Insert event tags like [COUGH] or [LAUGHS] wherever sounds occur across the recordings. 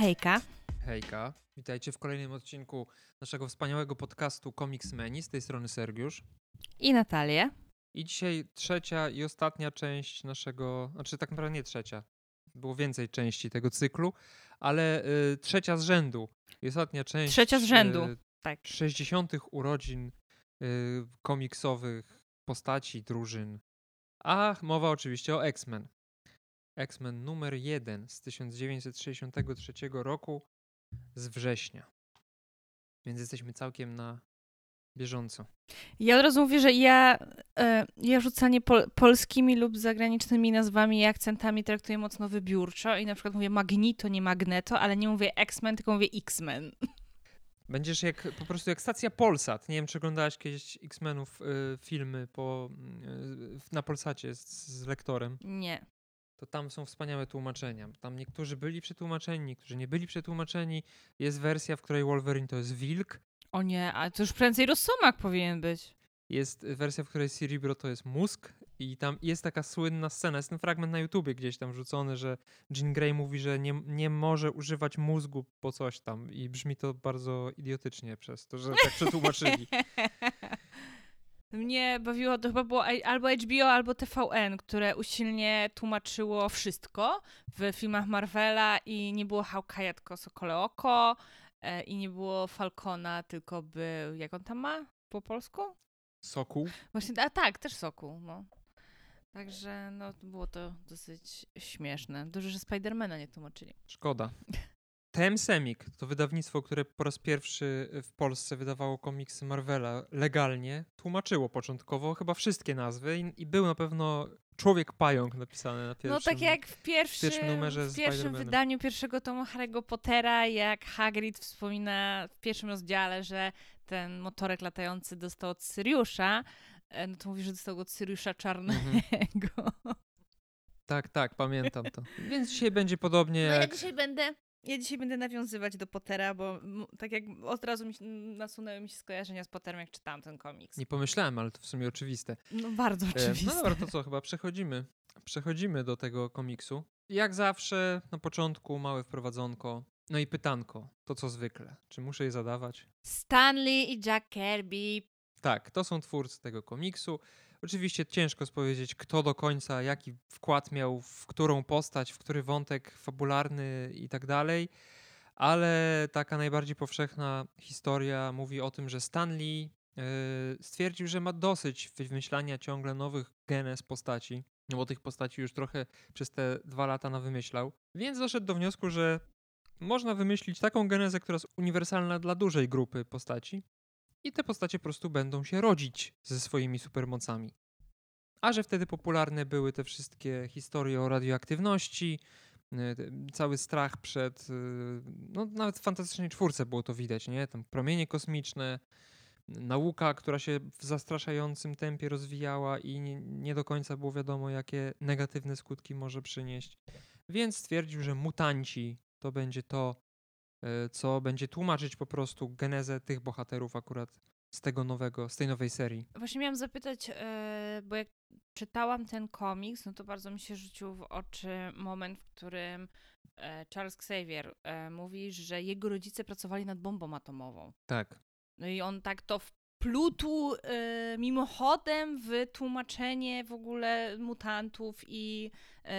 hejka. Hejka, witajcie w kolejnym odcinku naszego wspaniałego podcastu Comics Menu. Z tej strony Sergiusz. I Natalię. I dzisiaj trzecia i ostatnia część naszego, znaczy tak naprawdę nie trzecia, było więcej części tego cyklu, ale y, trzecia z rzędu i ostatnia część. Trzecia z rzędu, y, tak. 60. urodzin y, komiksowych postaci, drużyn. A mowa oczywiście o X-Men. X-Men numer 1 z 1963 roku z września. Więc jesteśmy całkiem na bieżąco. Ja od razu mówię, że ja, e, ja rzucanie pol polskimi lub zagranicznymi nazwami i akcentami traktuję mocno wybiórczo i na przykład mówię Magnito, nie Magneto, ale nie mówię X-Men, tylko mówię X-Men. Będziesz jak, po prostu jak stacja Polsat. Nie wiem, czy oglądałaś kiedyś X-Menów y, filmy po, y, na Polsacie z, z lektorem. Nie to tam są wspaniałe tłumaczenia. Tam niektórzy byli przetłumaczeni, niektórzy nie byli przetłumaczeni. Jest wersja, w której Wolverine to jest wilk. O nie, a to już prędzej Rosomak powinien być. Jest wersja, w której Cerebro to jest mózg i tam jest taka słynna scena, jest ten fragment na YouTubie gdzieś tam wrzucony, że Jean Grey mówi, że nie, nie może używać mózgu po coś tam i brzmi to bardzo idiotycznie przez to, że tak przetłumaczyli. [LAUGHS] Mnie bawiło, to chyba było albo HBO, albo TVN, które usilnie tłumaczyło wszystko w filmach Marvela i nie było Hawkeye'a, tylko Sokole Oko e, i nie było Falcona, tylko był, jak on tam ma po polsku? Sokół. Właśnie, a tak, też Sokół, no. Także no, było to dosyć śmieszne. Dobrze, że Spidermana nie tłumaczyli. Szkoda. TM Semik to wydawnictwo, które po raz pierwszy w Polsce wydawało komiksy Marvela legalnie, tłumaczyło początkowo chyba wszystkie nazwy i, i był na pewno Człowiek Pająk napisany na pierwszym No tak jak w pierwszym, pierwszym numerze w pierwszym wydaniu pierwszego tomu Harry'ego Pottera, jak Hagrid wspomina w pierwszym rozdziale, że ten motorek latający dostał od Syriusza, e, no to mówi, że dostał go od Syriusza Czarnego. Mhm. Tak, tak, pamiętam to. [LAUGHS] Więc dzisiaj będzie podobnie no jak... ja dzisiaj będę ja dzisiaj będę nawiązywać do Pottera, bo tak jak od razu mi, nasunęły mi się skojarzenia z Potterem, jak czytałam ten komiks. Nie pomyślałem, ale to w sumie oczywiste. No bardzo oczywiste. E, no dobra, to co, [LAUGHS] chyba przechodzimy. Przechodzimy do tego komiksu. Jak zawsze, na początku małe wprowadzonko. No i pytanko, to co zwykle. Czy muszę je zadawać? Stanley i Jack Kirby. Tak, to są twórcy tego komiksu. Oczywiście ciężko spowiedzieć, kto do końca, jaki wkład miał w którą postać, w który wątek fabularny i tak dalej, ale taka najbardziej powszechna historia mówi o tym, że Stanley yy, stwierdził, że ma dosyć wymyślania ciągle nowych genez postaci, no bo tych postaci już trochę przez te dwa lata na wymyślał, więc doszedł do wniosku, że można wymyślić taką genezę, która jest uniwersalna dla dużej grupy postaci, i te postacie po prostu będą się rodzić ze swoimi supermocami. A że wtedy popularne były te wszystkie historie o radioaktywności, y, cały strach przed, y, no nawet w Fantastycznej Czwórce było to widać, nie? Tam promienie kosmiczne, nauka, która się w zastraszającym tempie rozwijała i nie, nie do końca było wiadomo, jakie negatywne skutki może przynieść. Więc stwierdził, że mutanci to będzie to, E, co będzie tłumaczyć po prostu genezę tych bohaterów akurat z tego nowego, z tej nowej serii. Właśnie miałam zapytać, e, bo jak czytałam ten komiks, no to bardzo mi się rzucił w oczy moment, w którym e, Charles Xavier mówi, że jego rodzice pracowali nad bombą atomową. Tak. No i on tak to wplótł mimochodem w tłumaczenie w ogóle mutantów i,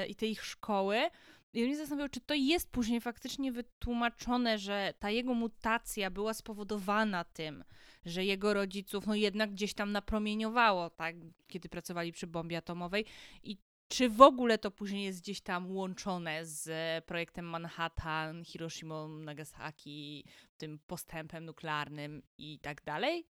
i tej ich szkoły. I mnie zastanawiał, czy to jest później faktycznie wytłumaczone, że ta jego mutacja była spowodowana tym, że jego rodziców no jednak gdzieś tam napromieniowało, tak, kiedy pracowali przy bombie atomowej i czy w ogóle to później jest gdzieś tam łączone z projektem Manhattan, Hiroshima, Nagasaki, tym postępem nuklearnym i tak dalej?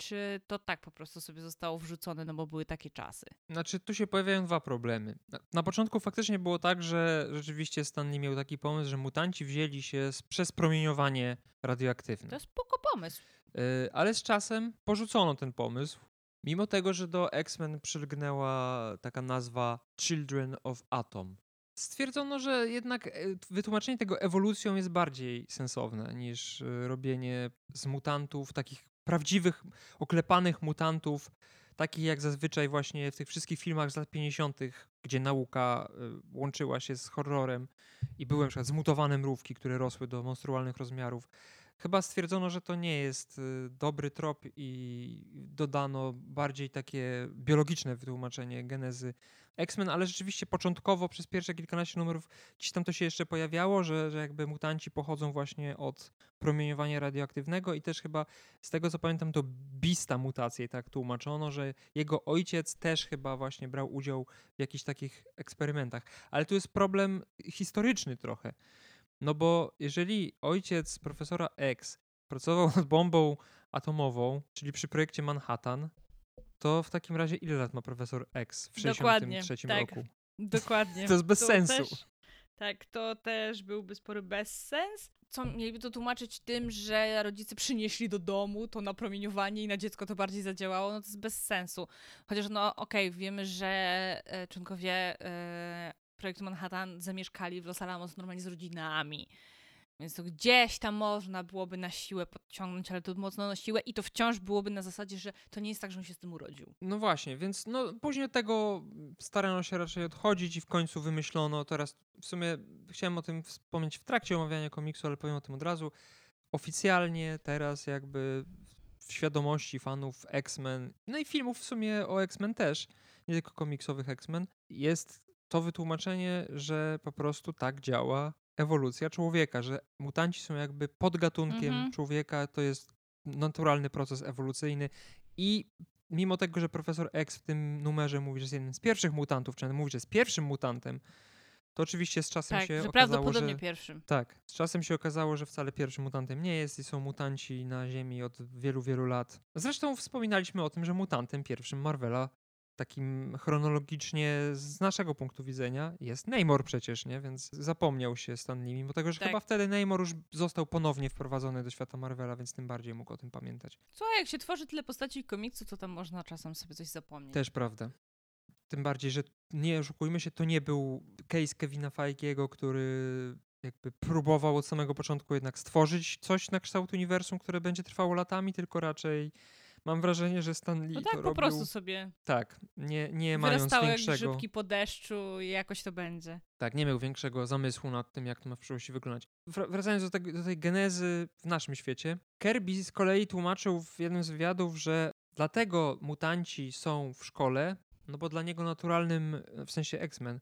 Czy to tak po prostu sobie zostało wrzucone, no bo były takie czasy? Znaczy, tu się pojawiają dwa problemy. Na, początku faktycznie było tak, że rzeczywiście Stanley miał taki pomysł, że mutanci wzięli się z, przez promieniowanie radioaktywne. To jest spoko pomysł. Yy, ale z czasem porzucono ten pomysł, mimo tego, że do X-Men przylgnęła taka nazwa Children of Atom. Stwierdzono, że jednak e, wytłumaczenie tego ewolucją jest bardziej sensowne niż e, robienie z mutantów takich prawdziwych, oklepanych mutantów, takich jak zazwyczaj właśnie w tych wszystkich filmach z lat 50., gdzie nauka y, łączyła się z horrorem i były przykład zmutowane mrówki, które rosły do monstrualnych rozmiarów. Chyba stwierdzono, że to nie jest y, dobry trop i dodano bardziej takie biologiczne wytłumaczenie genezy X-Men, ale rzeczywiście początkowo przez pierwsze kilkanaście numerów gdzieś tam to się jeszcze pojawiało, że, że jakby mutanci pochodzą właśnie od promieniowania radioaktywnego i też chyba z tego co pamiętam to Bista mutację tak tłumaczono, że jego ojciec też chyba właśnie brał udział w jakichś takich eksperymentach. Ale tu jest problem historyczny trochę. No bo jeżeli ojciec profesora X pracował [LAUGHS] nad bombą atomową, czyli przy projekcie Manhattan, to w takim razie ile lat ma profesor X w 1963 tak, roku? [LAUGHS] Dokładnie. To jest bez to sensu. Też, tak, to też byłby spory bezsens. Co mieliby to tłumaczyć tym, że rodzice przynieśli do domu to napromieniowanie i na dziecko to bardziej zadziałało, no to jest bez sensu. Chociaż no okej, okay, wiemy, że e, członkowie e, projektu Manhattan zamieszkali w Los Alamos normalnie z rodzinami. Więc to gdzieś tam można byłoby na siłę podciągnąć, ale to mocno na siłę i to wciąż byłoby na zasadzie, że to nie jest tak, że on się z tym urodził. No właśnie, więc no, później tego starano się raczej odchodzić i w końcu wymyślono, teraz w sumie chciałem o tym wspomnieć w trakcie omawiania komiksu, ale powiem o tym od razu. Oficjalnie teraz jakby w świadomości fanów X-Men, no i filmów w sumie o X-Men też, nie tylko komiksowych X-Men, jest to wytłumaczenie, że po prostu tak działa ewolucja człowieka, że mutanci są jakby podgatunkiem mhm. człowieka, to jest naturalny proces ewolucyjny i mimo tego, że profesor X w tym numerze mówi, że jest jednym z pierwszych mutantów, czy mówi, że jest pierwszym mutantem, to oczywiście z czasem tak, się że okazało, prawdopodobnie że, pierwszym. Tak, z czasem się okazało, że wcale pierwszym mutantem nie jest i są mutanci na Ziemi od wielu, wielu lat. Zresztą wspominaliśmy o tym, że mutantem pierwszym Marvela takim chronologicznie z naszego punktu widzenia jest Neymar przecież, nie? Więc zapomniał się Stan Lee, mimo tego, że tak. chyba wtedy Neymar już został ponownie wprowadzony do świata Marvela, więc tym bardziej mógł o tym pamiętać. Co, jak się tworzy tyle postaci komiksu, to tam można czasem sobie coś zapomnieć. Też prawda. Tym bardziej, że nie oszukujmy się, to nie był case Kevina Feige'ego, który jakby próbował od samego początku jednak stworzyć coś na kształt uniwersum, które będzie trwało latami, tylko raczej mam wrażenie, że Stan Lee no tak, po robił... prostu sobie Tak, nie, nie mając większego... grzybki po deszczu i jakoś to będzie. Tak, nie miał większego zamysłu nad tym, jak to ma w przyszłości wyglądać. Wracając do, tego, do tej genezy w naszym świecie, Kirby z kolei tłumaczył w jednym z wywiadów, że dlatego mutanci są w szkole, no bo dla niego naturalnym, w sensie X-Men,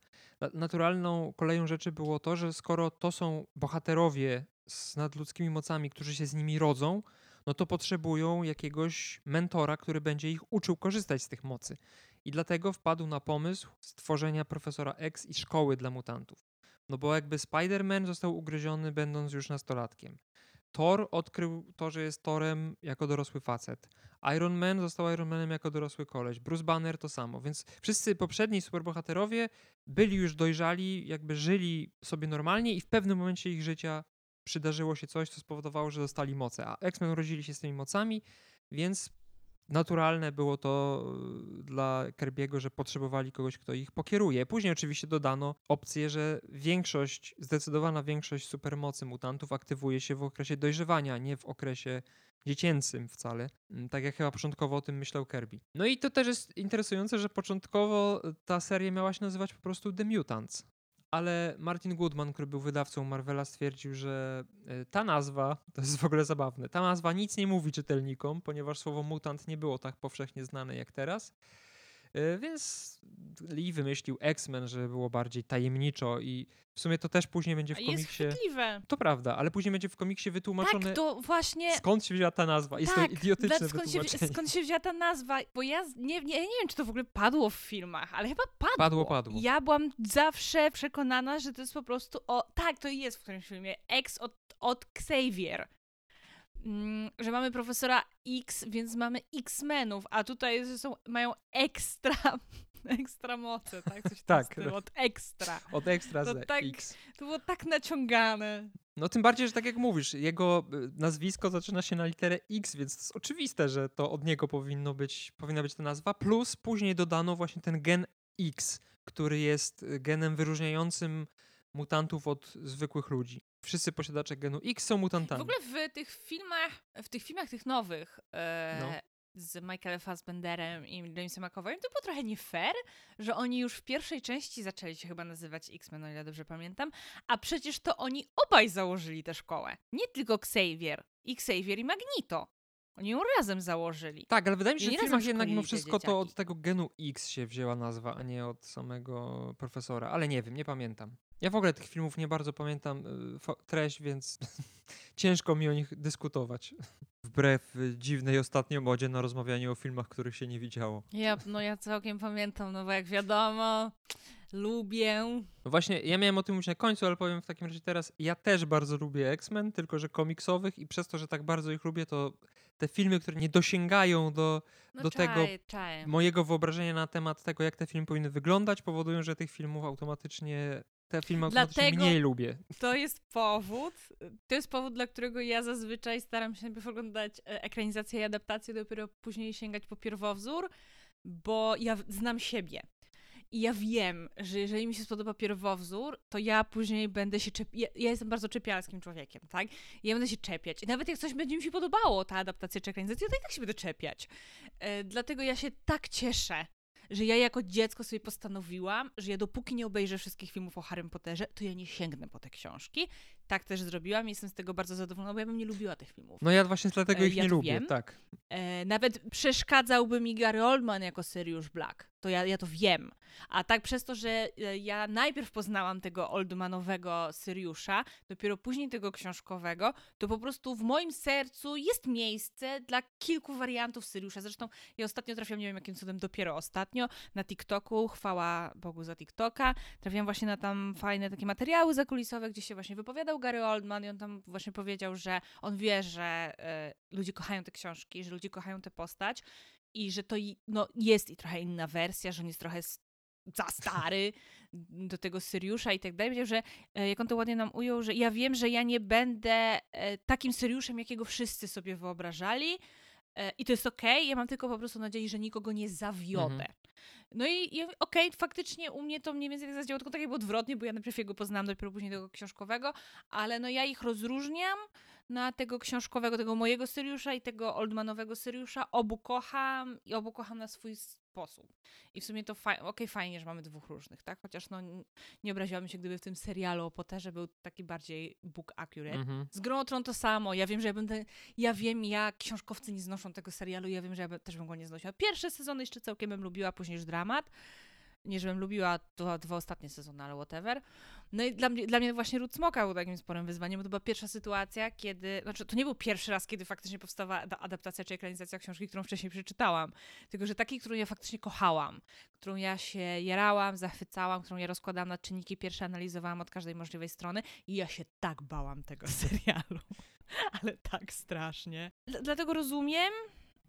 naturalną koleją rzeczy było to, że skoro to są bohaterowie z nadludzkimi mocami, którzy się z nimi rodzą, no to potrzebują jakiegoś mentora, który będzie ich uczył korzystać z tych mocy. I dlatego wpadł na pomysł stworzenia profesora X i szkoły dla mutantów. No bo jakby Spider-Man został ugryziony będąc już nastolatkiem. Thor odkrył to, że jest Torem jako dorosły facet. Iron Man został Iron Manem jako dorosły koleś. Bruce Banner to samo. Więc wszyscy poprzedni superbohaterowie byli już dojrzali, jakby żyli sobie normalnie i w pewnym momencie ich życia przydarzyło się coś, co spowodowało, że dostali moce. A X-Men urodzili się z tymi mocami, więc naturalne było to e, dla Kerbiego, że potrzebowali kogoś, kto ich pokieruje. Później oczywiście dodano opcję, że większość, zdecydowana większość supermocy mutantów aktywuje się w okresie dojrzewania, nie w okresie dziecięcym wcale, mm, tak jak chyba początkowo o tym myślał Kirby. No i to też jest interesujące, że początkowo ta seria miała się nazywać po prostu The Mutants, ale Martin Goodman, który był wydawcą Marvela, stwierdził, że e, ta nazwa, [LAUGHS] to jest w ogóle zabawne, ta nazwa nic nie mówi czytelnikom, ponieważ słowo mutant nie było tak powszechnie znane jak teraz. E, więc Lee wymyślił X-Men, żeby było bardziej tajemniczo i w sumie to też później będzie w komiksie. Jest chwytliwe. To prawda, ale później będzie w komiksie wytłumaczone. Tak, to właśnie. Skąd się wzięła ta nazwa? Jest tak, to idiotyczne skąd się, skąd się wzięła ta nazwa? Bo ja nie, nie, nie wiem, czy to w ogóle padło w filmach, ale chyba padło. Padło, padło. Ja byłam zawsze przekonana, że to jest po prostu o. Tak, to jest w którymś filmie. X od, od Xavier. Mm, że mamy profesora X, więc mamy X-Menów, a tutaj są, mają ekstra, [LAUGHS] ekstra moce, tak? Coś tak, stylu, od ekstra. Od ekstra to tak, X. To było tak naciągane. No tym bardziej, że tak jak mówisz, jego y, nazwisko zaczyna się na literę X, więc to jest oczywiste, że to od niego powinno być, powinna być ta nazwa, plus później dodano właśnie ten gen X, który jest genem wyróżniającym mutantów od zwykłych ludzi wszyscy posiadacze genu X są mutantami. W ogóle w tych filmach, w tych filmach tych nowych, e, no. z Michaelem Fassbenderem i Jamesem McAvoyem, to było trochę nie fair, że oni już w pierwszej części zaczęli się chyba nazywać X-Men, o ile dobrze pamiętam, a przecież to oni obaj założyli tę szkołę. Nie tylko Xavier, i Xavier i Magneto. Oni ją razem założyli. Tak, ale wydaje mi się, I że w filmach jednak mimo wszystko to od tego genu X się wzięła nazwa, a nie od samego profesora. Ale nie wiem, nie pamiętam. Ja w ogóle tych filmów nie bardzo pamiętam y, treść, więc [LAUGHS] ciężko mi o nich dyskutować. Wbrew y, dziwnej ostatnio modzie na rozmawianie o filmach, których się nie widziało. Ja, no ja całkiem pamiętam, no bo jak wiadomo, lubię. No właśnie, ja miałem o tym mówić na końcu, ale powiem w takim razie teraz, ja też bardzo lubię X-Men, tylko że komiksowych i przez to, że tak bardzo ich lubię, to te filmy, które nie dosięgają do No Do tego czaję, czaję. mojego wyobrażenia na temat tego, jak te filmy powinny wyglądać, powodują, że tych filmów automatycznie, te filmy Dlatego- mniej lubię. [LAUGHS] To jest powód, to jest powód, dla którego ja zazwyczaj staram się najpierw oglądać e, ekranizację i adaptację, dopiero później sięgać po pierwowzór, bo ja znam siebie. I ja wiem, że jeżeli mi się spodoba pierwowzór, to ja później będę się czepiać. Ja, ja jestem bardzo czepialskim człowiekiem, tak? I ja będę się czepiać. I nawet jak coś będzie mi się podobało, ta adaptacja czy ekranizacja, to i tak się będę czepiać. E, dlatego ja się tak cieszę, że ja jako dziecko sobie postanowiłam, że ja dopóki nie obejrzę wszystkich filmów o Harrym Potterze, to ja nie sięgnę po te książki. Tak też zrobiłam i jestem z tego bardzo zadowolona, bo ja bym nie lubiła tych filmów. No ja właśnie dlatego E, ich ja nie lubię, wiem. tak. E, nawet przeszkadzałby mi Gary Oldman jako Sirius Black. To ja, ja to wiem. A tak przez to, że e, ja najpierw poznałam tego Oldmanowego Siriusza, dopiero później tego książkowego, to po prostu w moim sercu jest miejsce dla kilku wariantów Siriusza. Zresztą ja ostatnio trafiłam, nie wiem jakim cudem, dopiero ostatnio na TikToku, chwała Bogu za TikToka, trafiłam właśnie na tam fajne takie materiały zakulisowe, gdzie się właśnie wypowiadał Gary Oldman i on tam właśnie powiedział, że on wie, że e, ludzie kochają te książki, że ludzie kochają tę postać i że to no, jest i trochę inna wersja, że on jest trochę za stary do tego Syriusza i tak dalej. Powiedział, że e, jak on to ładnie nam ujął, że ja wiem, że ja nie będę e, takim Syriuszem, jakiego wszyscy sobie wyobrażali i to jest okej, ja mam tylko po prostu nadzieję, że nikogo nie zawiodę. Mhm. No i, i okej, faktycznie u mnie to mniej więcej tak zadziałało, tylko tak jakby odwrotnie, bo ja najpierw jego poznałam, dopiero później tego książkowego, ale no ja ich rozróżniam na tego książkowego, tego mojego Syriusza i tego Oldmanowego Syriusza. Obu kocham i obu kocham na swój sposób. I w sumie to faj- okej, fajnie, że mamy dwóch różnych, tak? Chociaż no nie obraziłabym się, gdyby w tym serialu o Potterze był taki bardziej book accurate. Mhm. Z Grą Tron to samo. Ja wiem, że ja będę. Ja wiem, jak książkowcy nie znoszą tego serialu. Ja wiem, że ja by, też bym go nie znosiła. Pierwsze sezony jeszcze całkiem bym lubiła, później już dramat. Nie, żebym lubiła to dwa ostatnie sezony, ale whatever. No i dla mnie, dla mnie właśnie Ród Smoka był takim sporym wyzwaniem, bo to była pierwsza sytuacja, kiedy. Znaczy, to nie był pierwszy raz, kiedy faktycznie powstała da- adaptacja czy ekranizacja książki, którą wcześniej przeczytałam. Tylko, że takiej, którą ja faktycznie kochałam, którą ja się jarałam, zachwycałam, którą ja rozkładałam na czynniki pierwsze, analizowałam od każdej możliwej strony i ja się tak bałam tego [LAUGHS] serialu. Ale tak strasznie. Dla- Dlatego rozumiem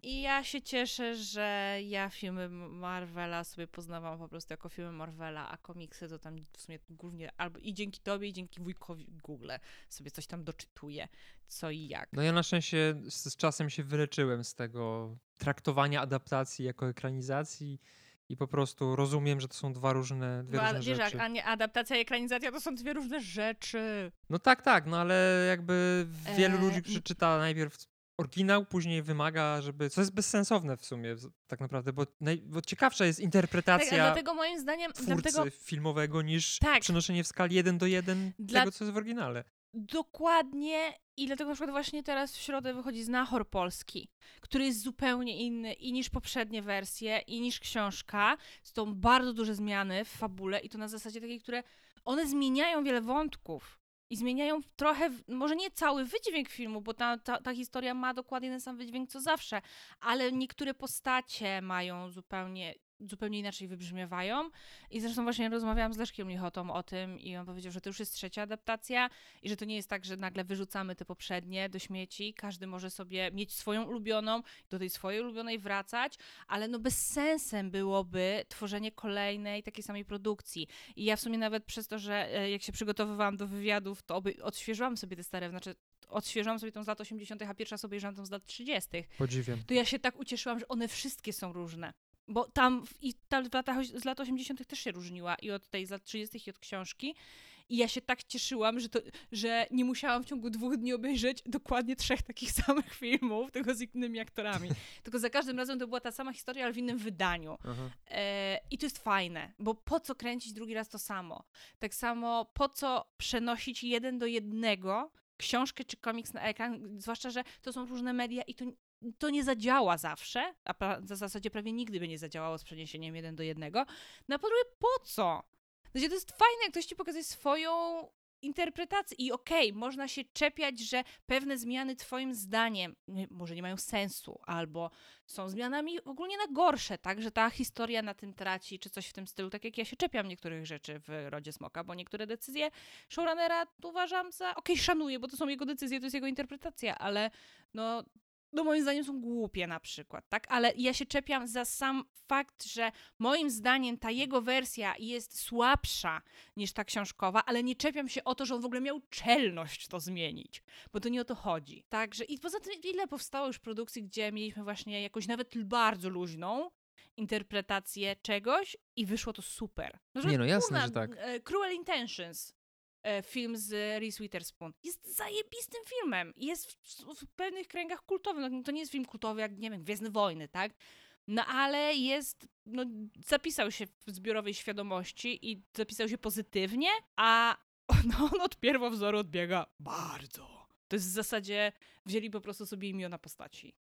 i ja się cieszę, że ja filmy Marvela sobie poznawałam po prostu jako filmy Marvela, a komiksy to tam w sumie głównie albo i dzięki tobie, i dzięki wujkowi Google sobie coś tam doczytuję, co i jak. No ja na szczęście z, z czasem się wyleczyłem z tego traktowania adaptacji jako ekranizacji i po prostu rozumiem, że to są dwa różne, dwie a- różne wiesz, rzeczy. a nie adaptacja i ekranizacja to są dwie różne rzeczy. No tak, tak, no ale jakby wielu Eee, ludzi przeczyta najpierw oryginał, później wymaga, żeby. Co jest bezsensowne w sumie, tak naprawdę, bo, naj, bo ciekawsza jest Tak, interpretacja dlatego moim zdaniem, dlatego filmowego niż Tak. przenoszenie w skali 1 do 1 Dla- tego, co jest w oryginale. Dokładnie i dlatego na przykład właśnie teraz w środę wychodzi Znachor Polski, który jest zupełnie inny i niż poprzednie wersje, i niż książka. Są bardzo duże zmiany w fabule i to na zasadzie takiej, które one zmieniają wiele wątków. I zmieniają trochę, może nie cały wydźwięk filmu, bo ta, ta, ta historia ma dokładnie ten sam wydźwięk co zawsze, ale niektóre postacie mają zupełnie, zupełnie inaczej wybrzmiewają. I zresztą właśnie rozmawiałam z Leszkiem Lichotą o tym i on powiedział, że to już jest trzecia adaptacja i że to nie jest tak, że nagle wyrzucamy te poprzednie do śmieci. Każdy może sobie mieć swoją ulubioną, do tej swojej ulubionej wracać, ale no bez sensem byłoby tworzenie kolejnej takiej samej produkcji. I ja w sumie nawet przez to, że e, jak się przygotowywałam do wywiadów, to oby, odświeżyłam sobie te stare, znaczy odświeżyłam sobie tą z lat 80., a pierwsza sobie obejrzałam tą z lat 30 Podziwiam. to ja się tak ucieszyłam, że one wszystkie są różne. Bo tam w- i ta w latach, z lat 80. też się różniła i od tej z lat 30. i od książki. I ja się tak cieszyłam, że, to, że nie musiałam w ciągu dwóch dni obejrzeć dokładnie trzech takich [LAUGHS] samych filmów, tylko z innymi aktorami. [LAUGHS] tylko za każdym razem to była ta sama historia, ale w innym wydaniu. E, I to jest fajne, bo po co kręcić drugi raz to samo? Tak samo po co przenosić jeden do jednego książkę czy komiks na ekran, zwłaszcza, że to są różne media i to, to nie zadziała zawsze, a pra, w zasadzie prawie nigdy by nie zadziałało z przeniesieniem jeden do jednego. Na po drugie, po co? Znaczy, to jest fajne, jak ktoś ci pokazuje swoją interpretację i okej, można się czepiać, że pewne zmiany twoim zdaniem nie, może nie mają sensu, albo są zmianami ogólnie na gorsze, tak, że ta historia na tym traci, czy coś w tym stylu, tak jak ja się czepiam niektórych rzeczy w Rodzie Smoka, bo niektóre decyzje showrunnera uważam za, okej, szanuję, bo to są jego decyzje, to jest jego interpretacja, ale no, no moim zdaniem są głupie na przykład, tak, ale ja się czepiam za sam fakt, że moim zdaniem ta jego wersja jest słabsza niż ta książkowa, ale nie czepiam się o to, że on w ogóle miał czelność to zmienić, bo to nie o to chodzi. Także i poza tym ile powstało już produkcji, gdzie mieliśmy właśnie jakąś nawet bardzo luźną interpretację czegoś i wyszło to super. że Nie no, jasne, kurna, że tak. e, Cruel Intentions, film z Reese Witherspoon, jest zajebistym filmem. Jest w, w pewnych kręgach kultowym. No, to nie jest film kultowy jak, nie wiem, Gwiezdne Wojny, tak? No ale jest, no zapisał się w zbiorowej świadomości i zapisał się pozytywnie, a [LAUGHS] no, on od pierwowzoru odbiega bardzo. To jest w zasadzie, wzięli po prostu sobie imiona postaci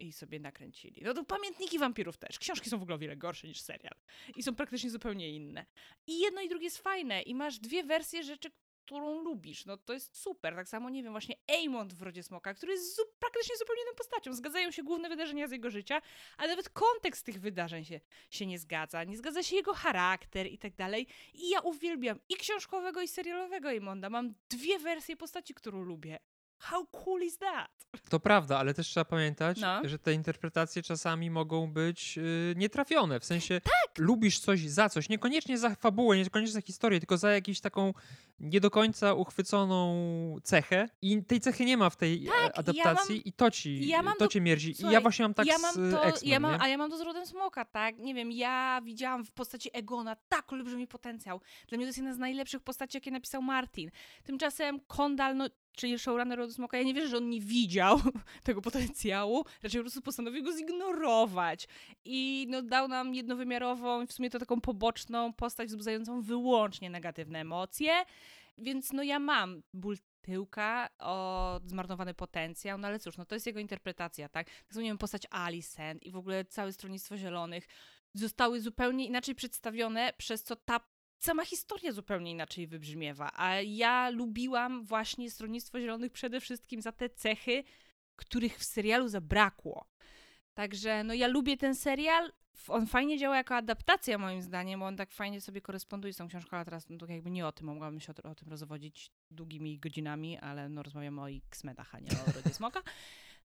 i sobie nakręcili. No to pamiętniki wampirów też. Książki są w ogóle o wiele gorsze niż serial. I są praktycznie zupełnie inne. I jedno i drugie jest fajne. I masz dwie wersje rzeczy, którą lubisz. No to jest super. Tak samo, nie wiem, właśnie Aemond w Rodzie Smoka, który jest zu- praktycznie zupełnie inną postacią. Zgadzają się główne wydarzenia z jego życia, ale nawet kontekst tych wydarzeń się, się nie zgadza. Nie zgadza się jego charakter i tak dalej. I ja uwielbiam i książkowego, i serialowego Aemonda. Mam dwie wersje postaci, którą lubię. How cool is that? To prawda, ale też trzeba pamiętać, No. że te interpretacje czasami mogą być yy, nietrafione. W sensie Tak! lubisz coś za coś, niekoniecznie za fabułę, niekoniecznie za historię, tylko za jakąś taką nie do końca uchwyconą cechę i tej cechy nie ma w tej e, Tak, ja adaptacji mam- i to ci, ja to do- cię mierdzi. I Słuchaj, ja właśnie mam tak ja z mam y, to, ja mam? A ja mam to z Rodem Smoka, tak? Nie wiem, ja widziałam w postaci Egona tak olbrzymi potencjał. Dla mnie to jest jedna z najlepszych postaci, jakie napisał Martin. Tymczasem Kondal, no, czyli showrunner Rodu Smoka, ja nie wierzę, że on nie widział [LAUGHS] tego potencjału, raczej po prostu postanowił go zignorować. I no, dał nam jednowymiarową, w sumie to taką poboczną postać wzbudzającą wyłącznie negatywne emocje. Więc no ja mam ból tyłka o zmarnowany potencjał, no ale cóż, no to jest jego interpretacja, tak? Wiem, postać Alicent i w ogóle całe Stronnictwo Zielonych zostały zupełnie inaczej przedstawione, przez co ta sama historia zupełnie inaczej wybrzmiewa. A ja lubiłam właśnie Stronnictwo Zielonych przede wszystkim za te cechy, których w serialu zabrakło. Także no ja lubię ten serial. On fajnie działa jako adaptacja moim zdaniem, bo on tak fajnie sobie koresponduje z tą książką, ale teraz no to jakby nie o tym, mogłabym się o, o tym rozwodzić długimi godzinami, ale no rozmawiamy o X-Menach, a nie o Rodzie Smoka. [LAUGHS]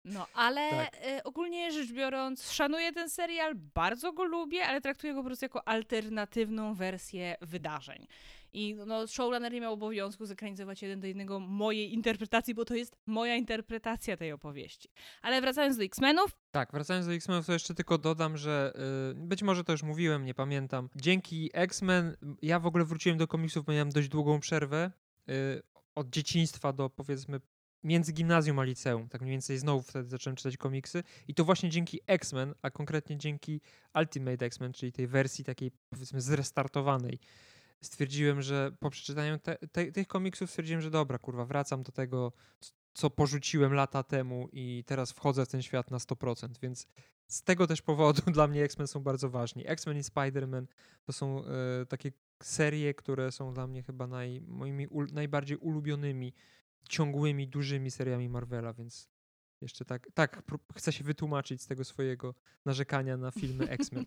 No, ale Tak. e, ogólnie rzecz biorąc, szanuję ten serial, bardzo go lubię, ale traktuję go po prostu jako alternatywną wersję wydarzeń. I no, showrunner nie miał obowiązku zekranizować jeden do jednego mojej interpretacji, bo to jest moja interpretacja tej opowieści. Ale wracając do X-Menów, Tak, wracając do X-Menów, to jeszcze tylko dodam, że y, być może to już mówiłem, nie pamiętam. Dzięki X-Men ja w ogóle wróciłem do komiksów, bo miałem dość długą przerwę y, od dzieciństwa do powiedzmy między gimnazjum a liceum. Tak mniej więcej znowu wtedy zacząłem czytać komiksy. I to właśnie dzięki X-Men, a konkretnie dzięki Ultimate X-Men, czyli tej wersji takiej powiedzmy zrestartowanej. Stwierdziłem, że po przeczytaniu te, te, tych komiksów stwierdziłem, że dobra, kurwa, wracam do tego, co porzuciłem lata temu i teraz wchodzę w ten świat na 100%, więc z tego też powodu [LAUGHS] dla mnie X-Men są bardzo ważni. X-Men i Spider-Man to są e, takie serie, które są dla mnie chyba naj, moimi ul, najbardziej ulubionymi, ciągłymi, dużymi seriami Marvela, więc jeszcze tak, tak chcę się wytłumaczyć z tego swojego narzekania na filmy [LAUGHS] X-Men.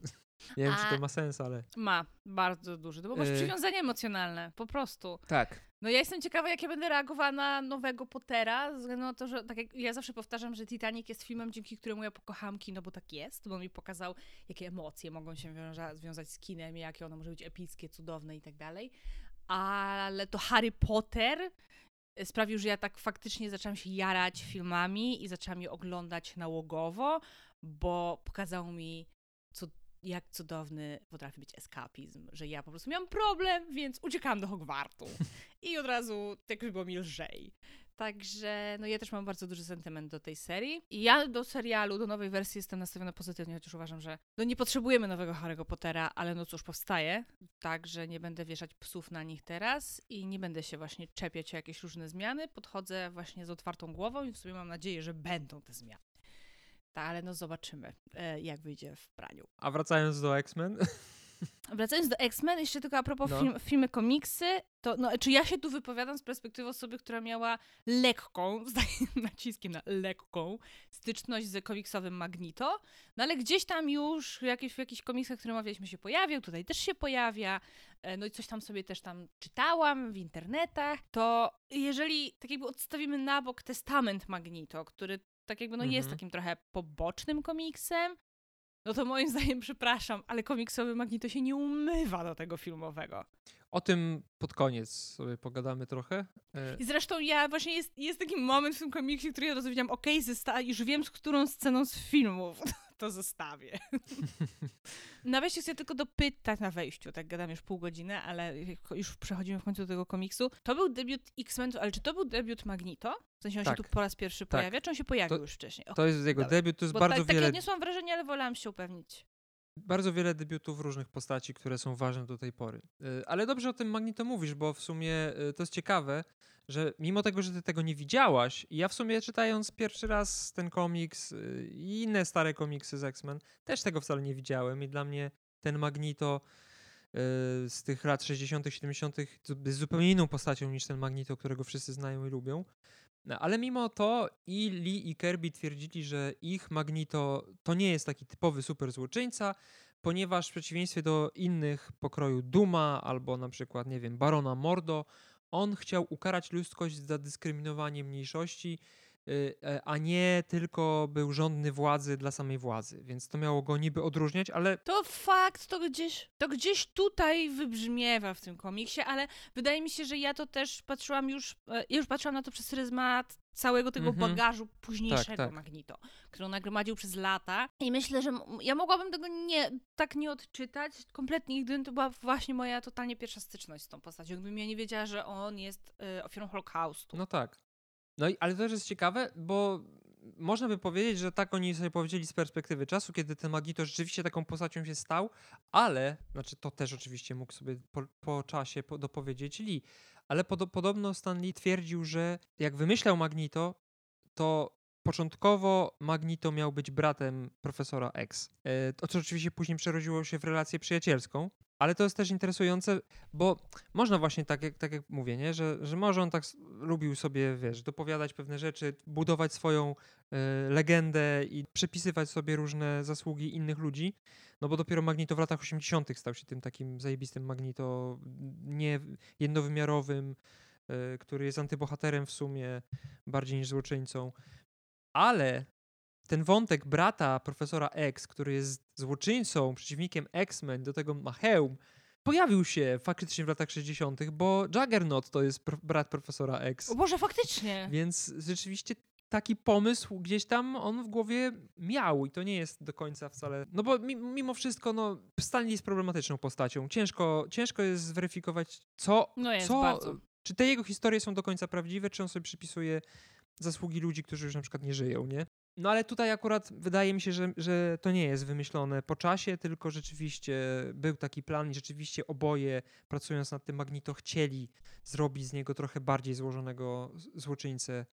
Nie wiem, czy A- to ma sens, ale... ma bardzo duży, to bo masz E. przywiązanie emocjonalne, po prostu. Tak. No ja jestem ciekawa, jak ja będę reagowała na nowego Pottera, ze względu na to, że tak jak ja zawsze powtarzam, że Titanic jest filmem, dzięki któremu ja pokochałam kino, bo tak jest, bo on mi pokazał, jakie emocje mogą się wiąza- związać z kinem, jakie ono może być epickie, cudowne i tak dalej. Ale to Harry Potter sprawił, że ja tak faktycznie zaczęłam się jarać filmami i zaczęłam je oglądać nałogowo, bo pokazał mi, jak cudowny potrafi być eskapizm, że ja po prostu miałam problem, więc uciekałam do Hogwartu. [LAUGHS] I od razu tak było mi lżej. Także no ja też mam bardzo duży sentyment do tej serii. I ja do serialu, do nowej wersji jestem nastawiona pozytywnie, chociaż uważam, że no nie potrzebujemy nowego Harry'ego Pottera, ale no cóż, powstaje. Także nie będę wieszać psów na nich teraz i nie będę się właśnie czepiać o jakieś różne zmiany. Podchodzę właśnie z otwartą głową i w sumie mam nadzieję, że będą te zmiany. Tak, ale no zobaczymy, e, jak wyjdzie w praniu. A wracając do X-Men. [LAUGHS] Wracając do X-Men, jeszcze tylko a propos No. film, filmy, komiksy, to no, czy ja się tu wypowiadam z perspektywy osoby, która miała lekką, [LAUGHS] z naciskiem na lekką, styczność z komiksowym Magneto, no ale gdzieś tam już jakieś, w jakichś komiksach, które omawialiśmy się pojawił, tutaj też się pojawia, e, no i coś tam sobie też tam czytałam w internetach, to jeżeli tak jakby odstawimy na bok testament Magneto, który tak jakby no jest Mhm. takim trochę pobocznym komiksem, no to moim [LAUGHS] zdaniem, przepraszam, ale komiksowy Magneto się nie umywa do tego filmowego. O tym pod koniec sobie pogadamy trochę. E, I zresztą ja właśnie jest, jest taki moment w tym komiksie, który ja wiedziałam, okej, zesta- już wiem, z którą sceną z filmów [LAUGHS] to zestawię. [LAUGHS] na wejściu chcę tylko dopytać na wejściu, tak gadam już pół godziny, ale już przechodzimy w końcu do tego komiksu. To był debiut X-Men, ale czy to był debiut Magneto? W sensie on Tak. się tu po raz pierwszy Tak. pojawia, czy on się pojawił To- już wcześniej? O, To jest jego Dobra. debiut, to jest bo bardzo tak, tak wiele ja odniosłam wrażenie, ale wolałam się upewnić. Bardzo wiele debiutów różnych postaci, które są ważne do tej pory. Y, Ale dobrze o tym Magneto mówisz, bo w sumie y, to jest ciekawe, że mimo tego, że ty tego nie widziałaś, ja w sumie czytając pierwszy raz ten komiks y, i inne stare komiksy z X-Men, też tego wcale nie widziałem i dla mnie ten Magneto y, z tych lat 60., 70. zu- jest zupełnie inną postacią niż ten Magneto, którego wszyscy znają i lubią. No, Ale mimo to i Lee i Kirby twierdzili, że ich Magneto to nie jest taki typowy super złoczyńca, ponieważ w przeciwieństwie do innych pokroju Duma albo na przykład, nie wiem, Barona Mordo, on chciał ukarać ludzkość za dyskryminowanie mniejszości, a nie tylko był żądny władzy dla samej władzy. Więc to miało go niby odróżniać, ale To fakt, to gdzieś, to gdzieś tutaj wybrzmiewa w tym komiksie, ale wydaje mi się, że ja to też patrzyłam już, e, ja już patrzyłam na to przez pryzmat całego tego Mhm. bagażu późniejszego tak. Magneto, który on nagromadził przez lata i myślę, że ja mogłabym tego nie, tak nie odczytać kompletnie, gdybym to była właśnie moja totalnie pierwsza styczność z tą postacią, gdybym ja nie wiedziała, że on jest e, ofiarą Holokaustu. No tak. No i, ale to też jest ciekawe, bo można by powiedzieć, że tak oni sobie powiedzieli z perspektywy czasu, kiedy ten Magneto rzeczywiście taką postacią się stał, ale, znaczy to też oczywiście mógł sobie po, po czasie po, dopowiedzieć Lee, ale podo, podobno Stan Lee twierdził, że jak wymyślał Magneto, to początkowo Magneto miał być bratem profesora X. E, to co oczywiście później przerodziło się w relację przyjacielską, ale to jest też interesujące, bo można właśnie tak jak, tak jak mówię, nie? Że, że może on tak lubił sobie, wiesz, dopowiadać pewne rzeczy, budować swoją e, legendę i przypisywać sobie różne zasługi innych ludzi, no bo dopiero Magneto w latach 80. stał się tym takim zajebistym Magneto, nie jednowymiarowym, e, który jest antybohaterem w sumie, bardziej niż złoczyńcą. Ale ten wątek brata profesora X, który jest złoczyńcą, przeciwnikiem X-Men, do tego ma hełm, pojawił się faktycznie w latach 60., bo Juggernaut to jest pro- brat profesora X. O Boże, faktycznie! Więc rzeczywiście taki pomysł gdzieś tam on w głowie miał i to nie jest do końca wcale. No bo mi- mimo wszystko, no, Stanley jest problematyczną postacią. Ciężko, ciężko jest zweryfikować, co. No jest co bardzo. Czy te jego historie są do końca prawdziwe, czy on sobie przypisuje zasługi ludzi, którzy już na przykład nie żyją, nie? No ale tutaj akurat wydaje mi się, że, że to nie jest wymyślone po czasie, tylko rzeczywiście był taki plan i rzeczywiście oboje, pracując nad tym Magneto, chcieli zrobić z niego trochę bardziej złożonego złoczyńcę,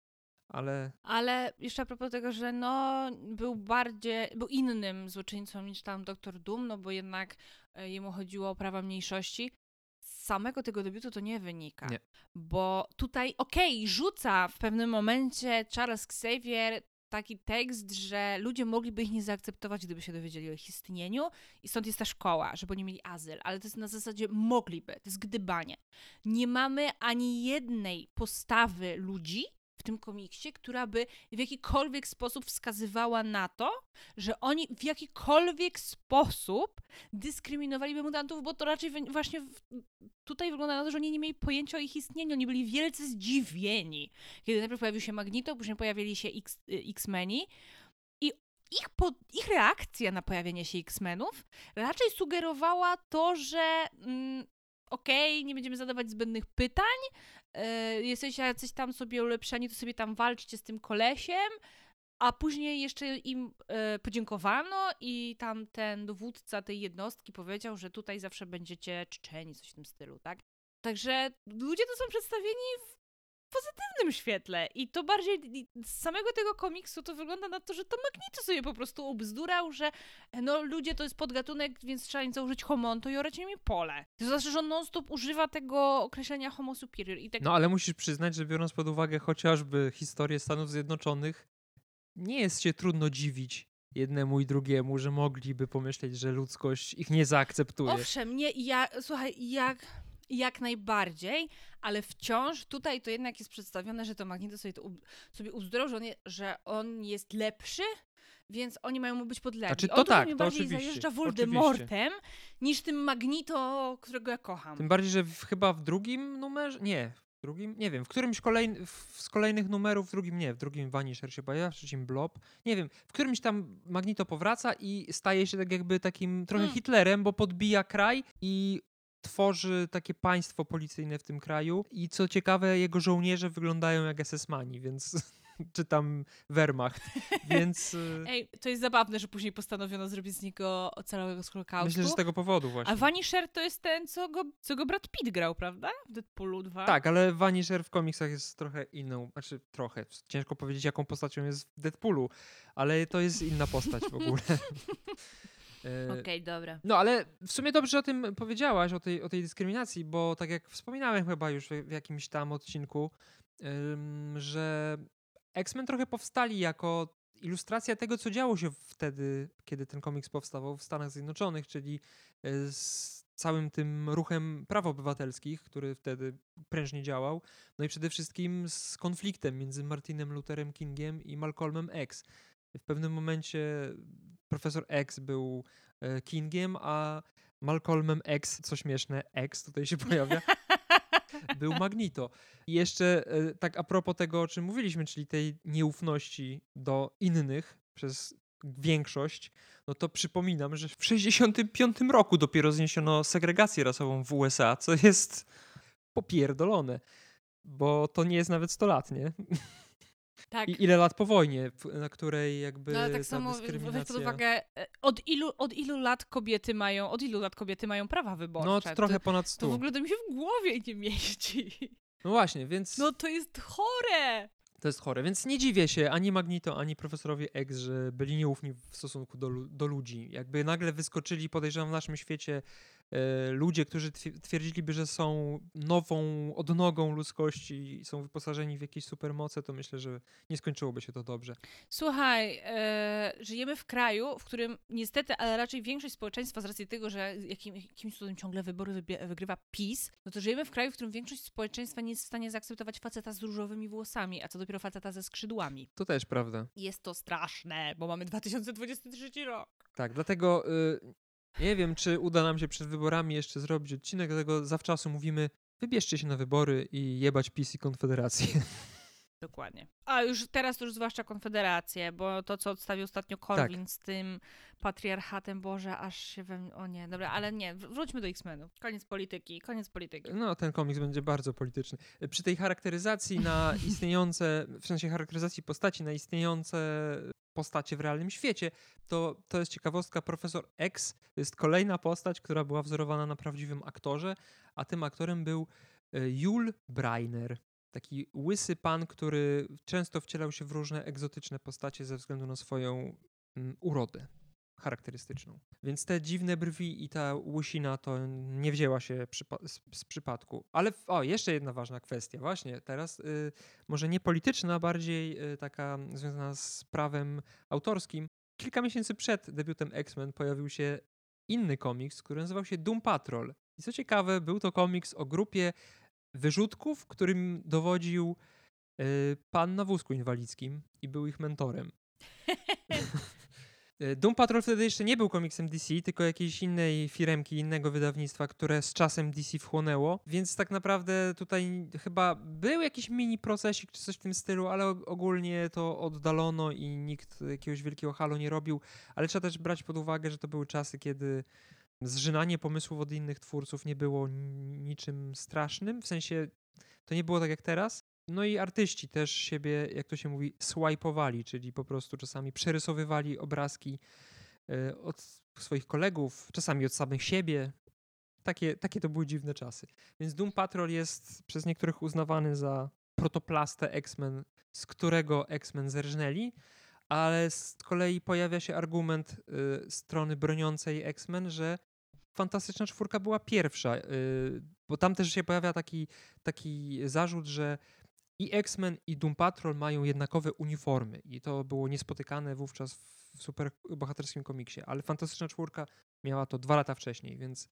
ale Ale jeszcze a propos tego, że no był bardziej, był innym złoczyńcą niż tam Doktor Doom, no bo jednak e, jemu chodziło o prawa mniejszości. Z samego tego debiutu to nie wynika. Nie. Bo tutaj, okej, rzuca w pewnym momencie Charles Xavier taki tekst, że ludzie mogliby ich nie zaakceptować, gdyby się dowiedzieli o ich istnieniu i stąd jest ta szkoła, żeby oni mieli azyl, ale to jest na zasadzie mogliby, to jest gdybanie. Nie mamy ani jednej postawy ludzi w tym komiksie, która by w jakikolwiek sposób wskazywała na to, że oni w jakikolwiek sposób dyskryminowaliby mutantów, bo to raczej właśnie tutaj wygląda na to, że oni nie mieli pojęcia o ich istnieniu, oni byli wielce zdziwieni. Kiedy najpierw pojawił się Magneto, później pojawili się y, X-Meni i ich, po, ich reakcja na pojawienie się X-Menów raczej sugerowała to, że mm, okej, okay, nie będziemy zadawać zbędnych pytań, yy, jesteście jacyś tam sobie ulepszeni, to sobie tam walczcie z tym kolesiem, a później jeszcze im e, podziękowano i tam ten dowódca tej jednostki powiedział, że tutaj zawsze będziecie czczeni, coś w tym stylu, tak? Także ludzie to są przedstawieni w pozytywnym świetle i to bardziej z samego tego komiksu to wygląda na to, że to Magneto sobie po prostu ubzdurał, że no ludzie to jest podgatunek, więc trzeba im założyć homonto i orać mi pole. To znaczy, że on non-stop używa tego określenia homo superior i tak... No ale musisz przyznać, że biorąc pod uwagę chociażby historię Stanów Zjednoczonych, nie jest się trudno dziwić jednemu i drugiemu, że mogliby pomyśleć, że ludzkość ich nie zaakceptuje. Owszem, nie, ja, słuchaj, jak, jak najbardziej, ale wciąż tutaj to jednak jest przedstawione, że to Magneto sobie, to, sobie uzdrowił, że on, jest lepszy, więc oni mają mu być podlegli. Znaczy, to on tak, mi to bardziej oczywiście, zajeżdża Voldemortem niż tym Magnito, którego ja kocham. Tym bardziej, że w, chyba w drugim numerze, nie, drugim, nie wiem, w którymś kolejny, w, z kolejnych numerów, w drugim nie, w drugim Vanisher się pojawia, w trzecim Blob, nie wiem, w którymś tam Magneto powraca i staje się tak jakby takim trochę mm. Hitlerem, bo podbija kraj i tworzy takie państwo policyjne w tym kraju i co ciekawe, jego żołnierze wyglądają jak SS-mani, więc [LAUGHS] czy tam Wehrmacht, [LAUGHS] więc... Y, Ej, to jest zabawne, że później postanowiono zrobić z niego ocalałego z Holokaustu. Myślę, że z tego powodu właśnie. A Vanisher to jest ten, co go, co go Brad Pitt grał, prawda? W Deadpoolu 2. Tak, ale Vanisher w komiksach jest trochę inną, znaczy trochę, ciężko powiedzieć jaką postacią jest w Deadpoolu, ale to jest inna postać w ogóle. [LAUGHS] E, Okej, okay, dobra. No ale w sumie dobrze o tym powiedziałaś, o tej, o tej dyskryminacji, bo tak jak wspominałem chyba już w, jakimś tam odcinku, że X-Men trochę powstali jako ilustracja tego, co działo się wtedy, kiedy ten komiks powstawał w Stanach Zjednoczonych, czyli e, z całym tym ruchem praw obywatelskich, który wtedy prężnie działał, no i przede wszystkim z konfliktem między Martinem Lutherem Kingiem i Malcolmem X. W pewnym momencie profesor X był e, Kingiem, a Malcolmem X, co śmieszne, X tutaj się pojawia, [LAUGHS] był Magnito. I jeszcze e, tak a propos tego, o czym mówiliśmy, czyli tej nieufności do innych przez większość, no to przypominam, że w 65 roku dopiero zniesiono segregację rasową w USA, co jest popierdolone, bo to nie jest nawet 100 lat, nie? Tak. I ile lat po wojnie, na której jakby no, ale tak samo weź pod uwagę, e, od ilu, od ilu lat kobiety mają, od ilu lat kobiety mają prawa wyborcze? No, to trochę ponad 100. To w ogóle to mi się w głowie nie mieści. No właśnie, więc... No to jest chore! To jest chore, więc nie dziwię się ani Magnito, ani profesorowi X, że byli nieufni w stosunku do, do ludzi. Jakby nagle wyskoczyli, podejrzewam, w naszym świecie ludzie, którzy twierdziliby, że są nową odnogą ludzkości i są wyposażeni w jakieś supermoce, to myślę, że nie skończyłoby się to dobrze. Słuchaj, e, żyjemy w kraju, w którym niestety, ale raczej większość społeczeństwa z racji tego, że jakim, jakimś cudem ciągle wybory wygrywa PiS, no to żyjemy w kraju, w którym większość społeczeństwa nie jest w stanie zaakceptować faceta z różowymi włosami, a co dopiero faceta ze skrzydłami. To też prawda. Jest to straszne, bo mamy 2023 rok. Tak, dlatego y, nie wiem, czy uda nam się przed wyborami jeszcze zrobić odcinek, dlatego zawczasu mówimy, wybierzcie się na wybory i jebać PiS i Konfederację. [LAUGHS] Dokładnie. A już teraz już zwłaszcza Konfederację, bo to, co odstawił ostatnio Korwin tak. z tym patriarchatem, Boże, aż się we mnie... O nie, dobra, ale nie, wróćmy do X-Menów. Koniec polityki, koniec polityki. No, ten komiks będzie bardzo polityczny. Przy tej charakteryzacji na [LAUGHS] istniejące, w sensie charakteryzacji postaci na istniejące postacie w realnym świecie, to, to jest ciekawostka. Profesor X to jest kolejna postać, która była wzorowana na prawdziwym aktorze, a tym aktorem był e, Jul Breiner. Taki łysy pan, który często wcielał się w różne egzotyczne postacie ze względu na swoją mm, urodę charakterystyczną. Więc te dziwne brwi i ta łysina to nie wzięła się przypa z, z, przypadku. Ale o, jeszcze jedna ważna kwestia, właśnie teraz y, może nie polityczna, bardziej y, taka związana z prawem autorskim. Kilka miesięcy przed debiutem X-Men pojawił się inny komiks, który nazywał się Doom Patrol. I co ciekawe, był to komiks o grupie wyrzutków, którym dowodził y, pan na wózku inwalidzkim i był ich mentorem. [LAUGHS] E, Doom Patrol wtedy jeszcze nie był komiksem DC, tylko jakiejś innej firemki, innego wydawnictwa, które z czasem DC wchłonęło, więc tak naprawdę tutaj chyba był jakiś mini procesik czy coś w tym stylu, ale ogólnie to oddalono i nikt jakiegoś wielkiego halu nie robił, ale trzeba też brać pod uwagę, że to były czasy, kiedy zżynanie pomysłów od innych twórców nie było niczym strasznym, w sensie to nie było tak jak teraz. No i artyści też siebie, jak to się mówi, swajpowali, czyli po prostu czasami przerysowywali obrazki e, od swoich kolegów, czasami od samych siebie. Takie, takie to były dziwne czasy. Więc Doom Patrol jest przez niektórych uznawany za protoplastę X-Men, z którego X-Men zerżnęli, ale z kolei pojawia się argument y, strony broniącej X-Men, że Fantastyczna Czwórka była pierwsza, y, bo tam też się pojawia taki, taki zarzut, że i X-Men i Doom Patrol mają jednakowe uniformy. I to było niespotykane wówczas w superbohaterskim komiksie, ale Fantastyczna Czwórka miała to dwa lata wcześniej, więc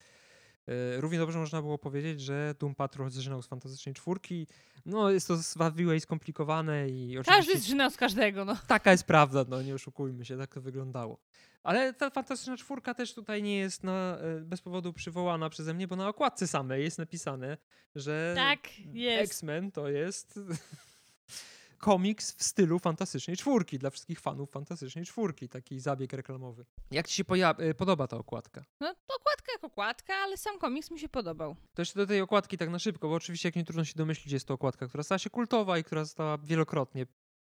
równie dobrze można było powiedzieć, że Doom Patrol zżynał z Fantastycznej Czwórki. No, jest to zwawiłe i skomplikowane i oczywiście... Każdy zżynał z każdego, no. Taka jest prawda, no nie oszukujmy się, tak to wyglądało. Ale ta Fantastyczna Czwórka też tutaj nie jest na, e, bez powodu przywołana przeze mnie, bo na okładce samej jest napisane, że tak, X-Men to jest komiks w stylu Fantastycznej Czwórki, dla wszystkich fanów Fantastycznej Czwórki, taki zabieg reklamowy. Jak ci się y, podoba ta okładka? No, okładka jak okładka, ale sam komiks mi się podobał. To jeszcze do tej okładki tak na szybko, bo oczywiście jak nie trudno się domyślić, jest to okładka, która stała się kultowa i która została wielokrotnie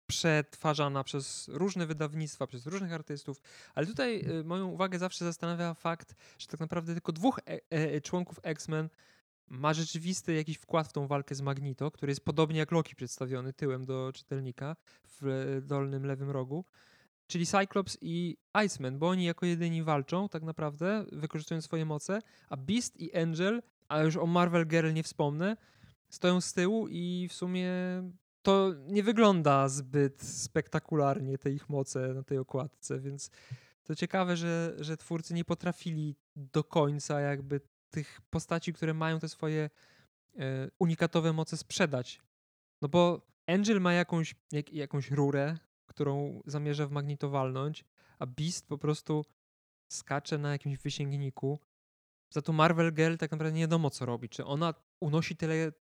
przetwarzana przez różne wydawnictwa, przez różnych artystów, ale tutaj y, moją uwagę zawsze zastanawia fakt, że tak naprawdę tylko dwóch e e członków X-Men ma rzeczywisty jakiś wkład w tą walkę z Magneto, który jest podobnie jak Loki przedstawiony tyłem do czytelnika w dolnym lewym rogu, czyli Cyclops i Iceman, bo oni jako jedyni walczą tak naprawdę, wykorzystując swoje moce, a Beast i Angel, a już o Marvel Girl nie wspomnę, stoją z tyłu i w sumie to nie wygląda zbyt spektakularnie te ich moce na tej okładce, więc to ciekawe, że, że twórcy nie potrafili do końca jakby tych postaci, które mają te swoje e, unikatowe moce sprzedać. No bo Angel ma jakąś, jak, jakąś rurę, którą zamierza w a Beast po prostu skacze na jakimś wysięgniku. Za to Marvel Girl tak naprawdę nie wiadomo co robi. Czy ona unosi tele,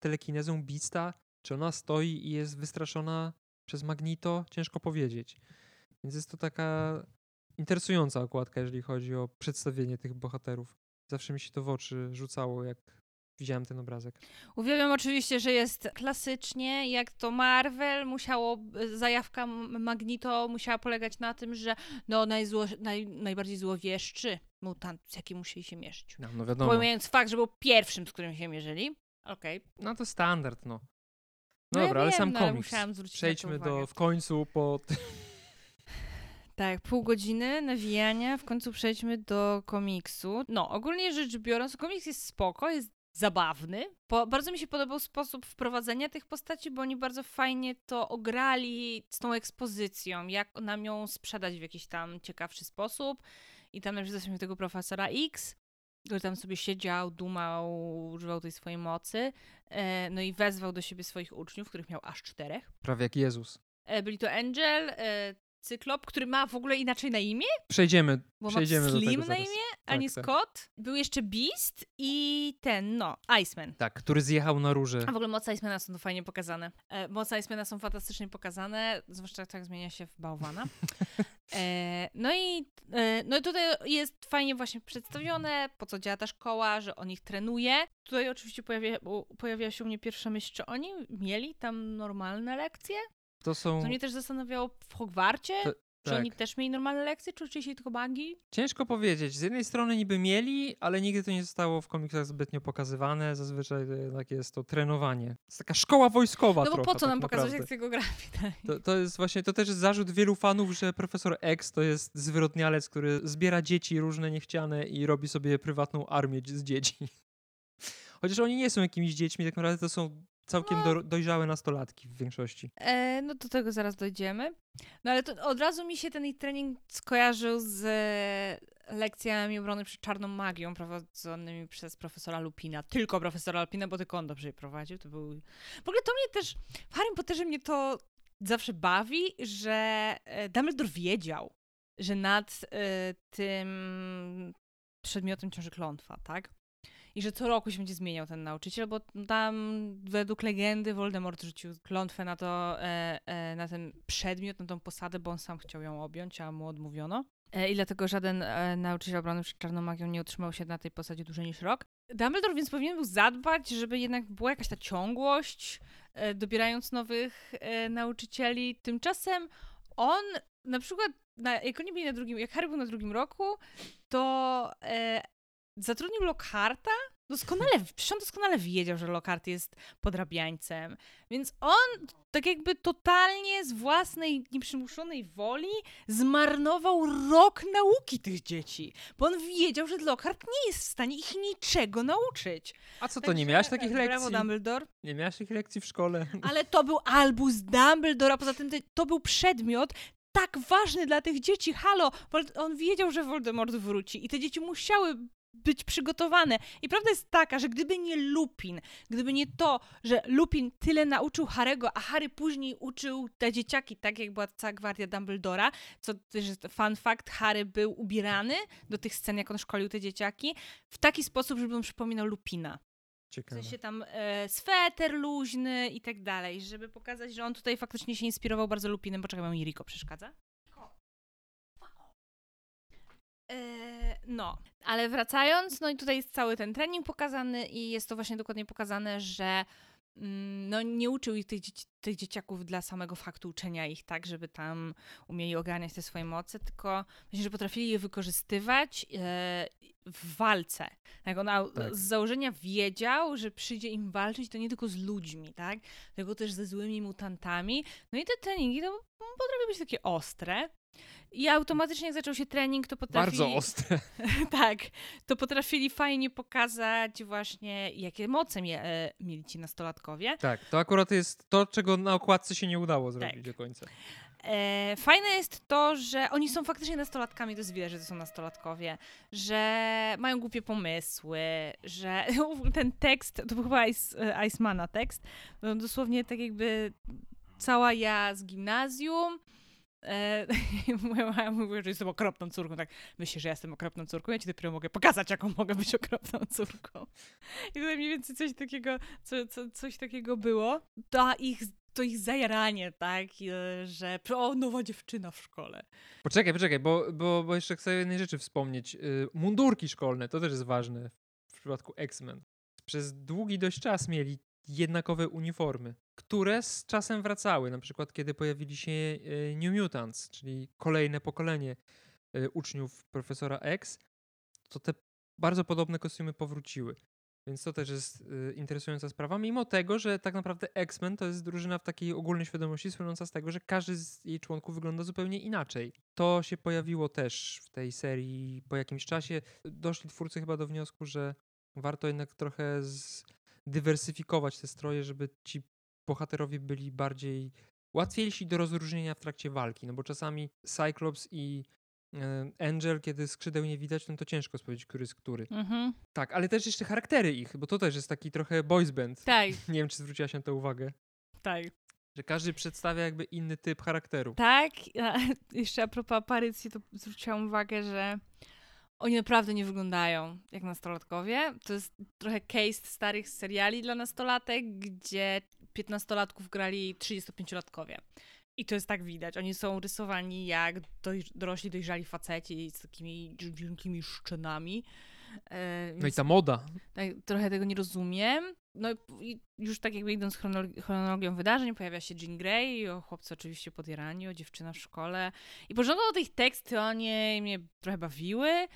Beasta, czy ona stoi i jest wystraszona przez Magnito? Ciężko powiedzieć. Więc jest to taka interesująca okładka, jeżeli chodzi o przedstawienie tych bohaterów zawsze mi się to w oczy rzucało, jak widziałem ten obrazek. Uwielbiam oczywiście, że jest klasycznie, jak to Marvel musiało, zajawka Magnito musiała polegać na tym, że no najzło, naj, najbardziej złowieszczy mutant, z jakim musieli się mierzyć. No, no wiadomo. Pomijając fakt, że był pierwszym, z którym się mierzyli. Okej. Okay. No to standard, no. No, no dobra, ja ale wiem, sam no, komiks. Przejdźmy do w końcu po [LAUGHS] tak, pół godziny nawijania, w końcu przejdźmy do komiksu. No, ogólnie rzecz biorąc, komiks jest spoko, jest zabawny. Po, bardzo mi się podobał sposób wprowadzenia tych postaci, bo oni bardzo fajnie to ograli z tą ekspozycją, jak nam ją sprzedać w jakiś tam ciekawszy sposób. I tam na przykład tego profesora X, który tam sobie siedział, dumał, używał tej swojej mocy, e, no i wezwał do siebie swoich uczniów, których miał aż czterech. Prawie jak Jezus. E, byli to Angel, e, Cyklop, który ma w ogóle inaczej na imię. Przejdziemy, Bo przejdziemy ma Slim do tego na imię, a nie tak, tak. Scott. Był jeszcze Beast i ten, no, Iceman. Tak, który zjechał na róże. A w ogóle moce Icemana są tu fajnie pokazane. E, moce Icemana są fantastycznie pokazane, zwłaszcza tak zmienia się w bałwana. [LAUGHS] E, no i e, no i tutaj jest fajnie właśnie przedstawione, po co działa ta szkoła, że on ich trenuje. Tutaj oczywiście pojawia, pojawia się u mnie pierwsza myśl, czy oni mieli tam normalne lekcje? To są... To mnie też zastanawiało w Hogwarcie, to, czy tak. oni też mieli normalne lekcje, czy uczyli się tylko magii? Ciężko powiedzieć. Z jednej strony niby mieli, ale nigdy to nie zostało w komiksach zbytnio pokazywane. Zazwyczaj jednak jest to trenowanie. To jest taka szkoła wojskowa No bo trochę, po co tak nam naprawdę. pokazać jak geografii? Tak? To, to jest właśnie, to też jest zarzut wielu fanów, że profesor X to jest zwyrodnialec, który zbiera dzieci różne niechciane i robi sobie prywatną armię z dzieci. [LAUGHS] Chociaż oni nie są jakimiś dziećmi, tak naprawdę to są całkiem no. do, dojrzałe nastolatki w większości. E, no do tego zaraz dojdziemy. No ale to od razu mi się ten trening skojarzył z e, lekcjami obrony przed czarną magią prowadzonymi przez profesora Lupina. Tylko profesora Lupina, bo tylko on dobrze je prowadził. To był... W ogóle to mnie też, w Harry Potterze mnie to zawsze bawi, że e, Dumbledore wiedział, że nad e, tym przedmiotem ciąży klątwa, tak? I że co roku się będzie zmieniał ten nauczyciel, bo tam według legendy Voldemort rzucił klątwę na to, e, e, na ten przedmiot, na tą posadę, bo on sam chciał ją objąć, a mu odmówiono. E, I dlatego żaden nauczyciel obrony przed czarną magią nie otrzymał się na tej posadzie dłużej niż rok. Dumbledore więc powinien był zadbać, żeby jednak była jakaś ta ciągłość, dobierając nowych nauczycieli. Tymczasem on na przykład, na, jak oni byli na drugim, jak Harry był na drugim roku, to e, zatrudnił Lockharta. Doskonale, przecież on doskonale wiedział, że Lockhart jest podrabiańcem. Więc on tak jakby totalnie z własnej nieprzymuszonej woli zmarnował rok nauki tych dzieci. Bo on wiedział, że Lockhart nie jest w stanie ich niczego nauczyć. A co to, nie miałaś takich Brawo, lekcji? Dumbledore. Nie miałaś takich lekcji w szkole? Ale to był albus Dumbledore, a poza tym to był przedmiot tak ważny dla tych dzieci. Halo, on wiedział, że Voldemort wróci i te dzieci musiały być przygotowane. I prawda jest taka, że gdyby nie Lupin, gdyby nie to, że Lupin tyle nauczył Harego, a Harry później uczył te dzieciaki, tak jak była cała gwardia Dumbledora, co też jest fun fact, Harry był ubierany do tych scen, jak on szkolił te dzieciaki, w taki sposób, żeby on przypominał Lupina. W Ciekawe. sensie tam e, sweter luźny i tak dalej, żeby pokazać, że on tutaj faktycznie się inspirował bardzo Lupinem. Poczekaj, mi Riko przeszkadza. No, ale wracając, no i tutaj jest cały ten trening pokazany i jest to właśnie dokładnie pokazane, że mm, no nie uczył ich tych, dzieci, tych dzieciaków dla samego faktu uczenia ich tak, żeby tam umieli ogarniać te swoje moce, tylko myślę, że potrafili je wykorzystywać e, w walce. Tak, on Tak. z założenia wiedział, że przyjdzie im walczyć to nie tylko z ludźmi, tak, tylko też ze złymi mutantami. No i te treningi to potrafią być takie ostre. I automatycznie jak zaczął się trening, to potrafili... Bardzo ostre. [LAUGHS] tak, to potrafili fajnie pokazać właśnie, jakie moce mie- e, mieli ci nastolatkowie. Tak, to akurat jest to, czego na okładce się nie udało zrobić Tak. do końca. E, fajne jest to, że oni są faktycznie nastolatkami, to jest widać, że to są nastolatkowie, że mają głupie pomysły, że [LAUGHS] ten tekst, to był chyba Ice, e, Icemana tekst, no dosłownie tak jakby cała ja z gimnazjum, E, [LAUGHS] moja mówiła, że jestem okropną córką. Tak, myślisz, że ja jestem okropną córką? Ja ci dopiero mogę pokazać, jaką mogę być okropną [LAUGHS] córką. I tutaj mniej więcej coś takiego, co, co, coś takiego było. To ich, to ich zajaranie, tak, e, że o, nowa dziewczyna w szkole. Poczekaj, poczekaj, bo, bo, bo jeszcze chcę jednej rzeczy wspomnieć. Y, Mundurki szkolne, to też jest ważne w przypadku X-Men. Przez długi dość czas mieli jednakowe uniformy, które z czasem wracały. Na przykład, kiedy pojawili się y, New Mutants, czyli kolejne pokolenie y, uczniów profesora X, to te bardzo podobne kostiumy powróciły. Więc to też jest y, interesująca sprawa, mimo tego, że tak naprawdę X-Men to jest drużyna w takiej ogólnej świadomości słynąca z tego, że każdy z jej członków wygląda zupełnie inaczej. To się pojawiło też w tej serii po jakimś czasie. Doszli twórcy chyba do wniosku, że warto jednak trochę zdywersyfikować te stroje, żeby ci bohaterowie byli bardziej łatwiejsi do rozróżnienia w trakcie walki, no bo czasami Cyclops i e, Angel, kiedy skrzydeł nie widać, no to ciężko powiedzieć, który jest który. Mhm. Tak, ale też jeszcze charaktery ich, bo to też jest taki trochę boys band. Tak, [LAUGHS] Nie wiem, czy zwróciłaś na to uwagę. tak. Że każdy przedstawia jakby inny typ charakteru. Tak, a [LAUGHS] jeszcze a propos aparycji, to zwróciłam uwagę, że oni naprawdę nie wyglądają jak nastolatkowie. To jest trochę case starych seriali dla nastolatek, gdzie 15-latków grali 35-latkowie. I to jest tak widać. Oni są rysowani jak doj- dorośli, dojrzali faceci z takimi wielkimi szczynami. E, No i ta moda. tak, trochę tego nie rozumiem. No i już tak jakby idąc chronolo- chronologią wydarzeń, pojawia się Jean Grey, o chłopcy oczywiście podjarani, o dziewczyna w szkole. I początkowo tych teksty o niej mnie trochę bawiły,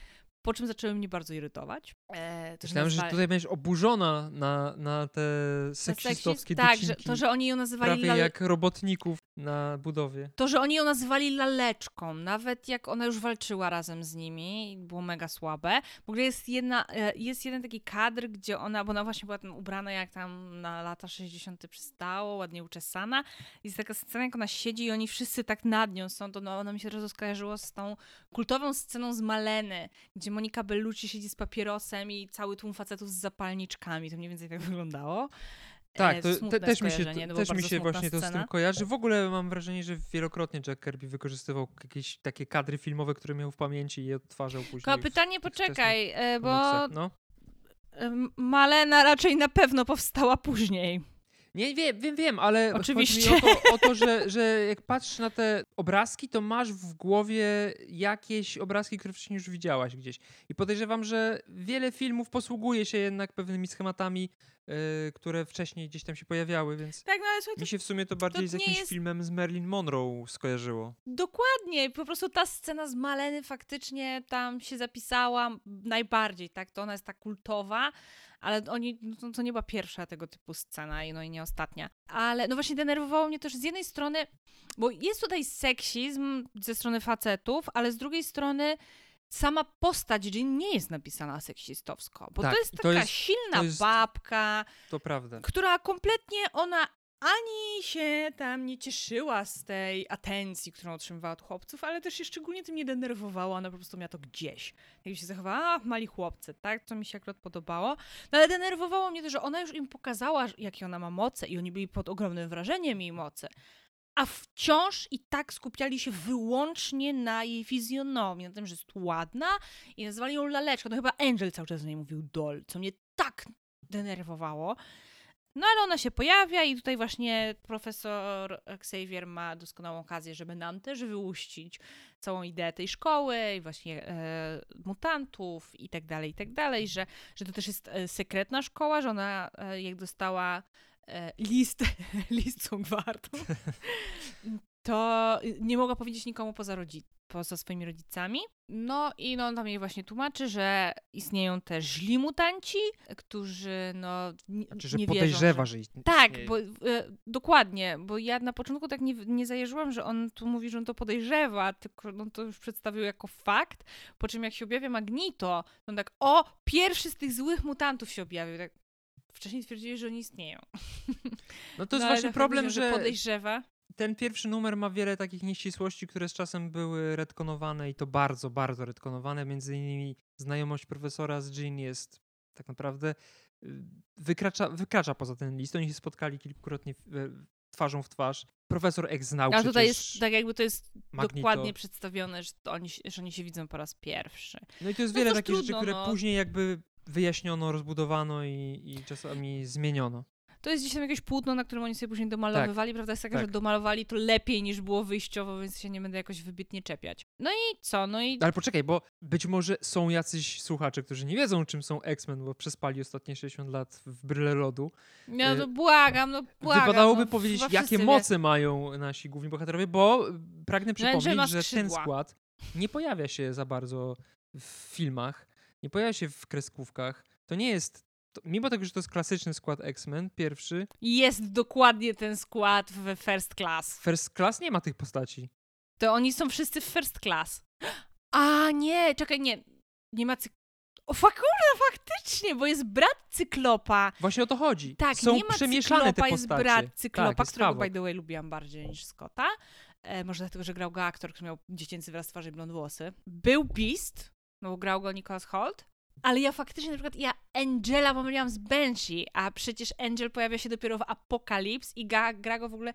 po czym zaczęły mnie bardzo irytować. E, to, że Myślałem, że nazwali- tutaj będziesz oburzona na, na te na seksistowskie seksizm- Tak, że, to, że oni ją nazywali Prawie jak robotników na budowie. To, że oni ją nazywali laleczką, nawet jak ona już walczyła razem z nimi, było mega słabe. W ogóle jest, jedna, e, jest jeden taki kadr, gdzie ona, bo ona właśnie była tam ubrana jak tam na lata 60. przystało, ładnie uczesana. Jest taka scena, jak ona siedzi i oni wszyscy tak nad nią są, to no, ona mi się od razu skojarzyło z tą kultową sceną z Maleny, gdzie Monika Bellucci siedzi z papierosem i cały tłum facetów z zapalniczkami. To mniej więcej tak [LAUGHS] wyglądało. Tak, e, to te, też mi się, to, też mi się właśnie to z tym scena. kojarzy. W ogóle mam wrażenie, że wielokrotnie Jack Kirby wykorzystywał jakieś takie kadry filmowe, które miał w pamięci i odtwarzał później. Tylko pytanie, poczekaj, e, bo. No. em, Malena raczej na pewno powstała później. Nie, wiem, wiem, wiem, ale Oczywiście. o to, o to że, że jak patrzysz na te obrazki, to masz w głowie jakieś obrazki, które wcześniej już widziałaś gdzieś. I podejrzewam, że wiele filmów posługuje się jednak pewnymi schematami, yy, które wcześniej gdzieś tam się pojawiały, więc Tak, no ale słuchaj, mi się w sumie to bardziej z nie jakimś jest- filmem z Marilyn Monroe skojarzyło. Dokładnie, po prostu ta scena z Maleny faktycznie tam się zapisała najbardziej, tak? To ona jest ta kultowa, ale oni, no to, nie była pierwsza tego typu scena i no i nie ostatnia. Ale no właśnie denerwowało mnie też z jednej strony, bo jest tutaj seksizm ze strony facetów, ale z drugiej strony sama postać Jean nie jest napisana seksistowsko, bo Tak, to jest taka to jest- silna to jest- babka, To prawda. która kompletnie ona ani się tam nie cieszyła z tej atencji, którą otrzymywała od chłopców, ale też się szczególnie tym nie denerwowała, ona po prostu miała to gdzieś. Jak się zachowała, a mali chłopcy, tak? To mi się akurat podobało. No ale denerwowało mnie to, że ona już im pokazała, jakie ona ma moce i oni byli pod ogromnym wrażeniem jej mocy. A wciąż i tak skupiali się wyłącznie na jej fizjonomii, na tym, że jest ładna i nazwali ją laleczką. No chyba Angel cały czas do niej mówił doll, co mnie tak denerwowało. No ale ona się pojawia i tutaj właśnie profesor Xavier ma doskonałą okazję, żeby nam też wyłuścić całą ideę tej szkoły i właśnie e, mutantów i tak dalej, i tak dalej, że, że to też jest e, sekretna szkoła, że ona e, jak dostała e, list, [LAUGHS] list Songwartu, [LAUGHS] to nie mogła powiedzieć nikomu poza, rodzi- poza swoimi rodzicami. No i no, on tam jej właśnie tłumaczy, że istnieją też źli mutanci, którzy no nie, Znaczy, że nie podejrzewa, wierzą, że istnieje. tak, bo e, dokładnie, bo ja na początku tak nie, nie zajarzyłam, że on tu mówi, że on to podejrzewa, tylko no to już przedstawił jako fakt, po czym jak się objawia Magnito, to on tak, o, pierwszy z tych złych mutantów się objawił, tak, wcześniej twierdzili, że oni istnieją. No to [LAUGHS] jest No, właśnie tak problem, powiedział, że podejrzewa. Ten pierwszy numer ma wiele takich nieścisłości, które z czasem były retkonowane i to bardzo, bardzo retkonowane. Między innymi znajomość profesora z Jean jest tak naprawdę y, wykracza, wykracza poza ten list. Oni się spotkali kilkukrotnie w- twarzą w twarz. Profesor X znał A tutaj jest, tak jakby to jest Magnito. dokładnie przedstawione, że, oni, się- że oni się widzą po raz pierwszy. No i to jest No wiele takich rzeczy, trudno, które no. później jakby wyjaśniono, rozbudowano i, i czasami zmieniono. To jest gdzieś tam jakieś płótno, na którym oni sobie później domalowywali. Prawda jest taka, tak. że domalowali to lepiej niż było wyjściowo, więc się nie będę jakoś wybitnie czepiać. No i co? No i Ale poczekaj, bo być może są jacyś słuchacze, którzy nie wiedzą, czym są X-Men, bo przespali ostatnie 60 lat w bryle lodu. no to błagam, no błagam. Wypadałoby no, powiedzieć, jakie moce mają nasi główni bohaterowie, bo y, pragnę No, przypomnieć, ma że ten skład nie pojawia się za bardzo w filmach, nie pojawia się w kreskówkach. To nie jest, to, mimo tego, że to jest klasyczny skład X-Men, pierwszy. Jest dokładnie ten skład w First Class. First Class nie ma tych postaci. To oni są wszyscy w First Class. [GASPS] A nie, czekaj, nie. Nie ma cyk... O, kurwa, faktycznie, bo jest brat Cyklopa. Właśnie o to chodzi. Tak, są nie ma przemieszane Cyklopa, te jest postacie. brat Cyklopa, tak, jest którego by the way lubiłam bardziej niż Scotta. E, może dlatego, że grał go aktor, który miał dziecięcy wyraz twarzy i blond włosy. Był Beast, no bo grał go Nicholas Holt. Ale ja faktycznie na przykład, ja Angela pomyliłam z Banshee, a przecież Angel pojawia się dopiero w Apocalypse i ga, gra go w ogóle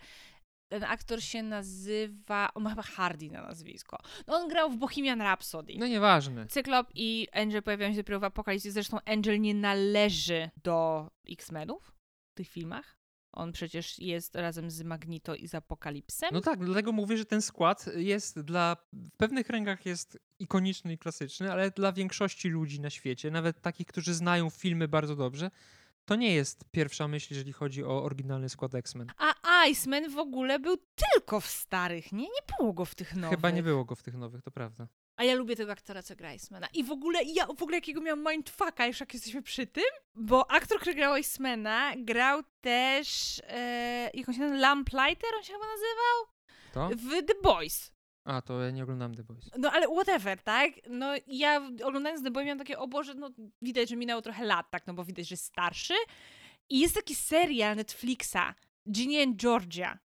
ten aktor się nazywa, on ma chyba Hardy na nazwisko. No on grał w Bohemian Rhapsody. No nieważne. Cyklop i Angel pojawiają się dopiero w Apokalipsie. Zresztą Angel nie należy do X-Menów w tych filmach. On przecież jest razem z Magnito i z Apokalipsem. No tak, dlatego mówię, że ten skład jest dla. W pewnych rękach jest ikoniczny i klasyczny, ale dla większości ludzi na świecie, nawet takich, którzy znają filmy bardzo dobrze, to nie jest pierwsza myśl, jeżeli chodzi o oryginalny skład X-Men. A Iceman w ogóle był tylko w starych, nie? Nie było go w tych nowych. Chyba nie było go w tych nowych, to prawda. A ja lubię tego aktora, co gra Icemana. I w ogóle, ja w ogóle jakiego miałam mindfucka, już jak jesteśmy przy tym, bo aktor, który grał Icemana, grał też, e, jak on się nazywa, Lamplighter, on się chyba nazywał? To? W The Boys. A, to ja nie oglądam The Boys. No ale whatever, tak? No ja oglądając The Boy miałam takie, o Boże, no widać, że minęło trochę lat, tak? No bo widać, że jest starszy. I jest taki serial Netflixa, Ginny and Georgia,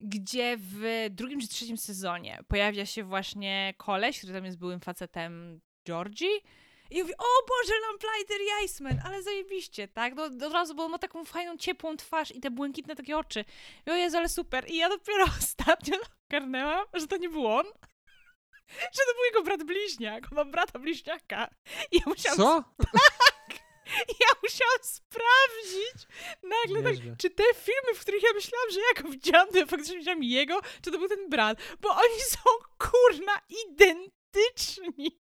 gdzie w drugim czy trzecim sezonie pojawia się właśnie koleś, który tam jest byłym facetem Georgii I ja mówię, o Boże, Lamplighter i Iceman, ale zajebiście, tak? No od razu, bo on ma taką fajną, ciepłą twarz i te błękitne takie oczy. I o Jezu, ale super. I ja dopiero [LAUGHS] ostatnio ogarnęłam, że to nie był on. [LAUGHS] Że to był jego brat bliźniak. On ma brata bliźniaka. I ja musiałam Co? [LAUGHS] ja musiałam sprawdzić nagle tak, czy te filmy, w których ja myślałam, że ja go widziałam, to ja faktycznie widziałam jego, czy to był ten brat, bo oni są kurna identyczni.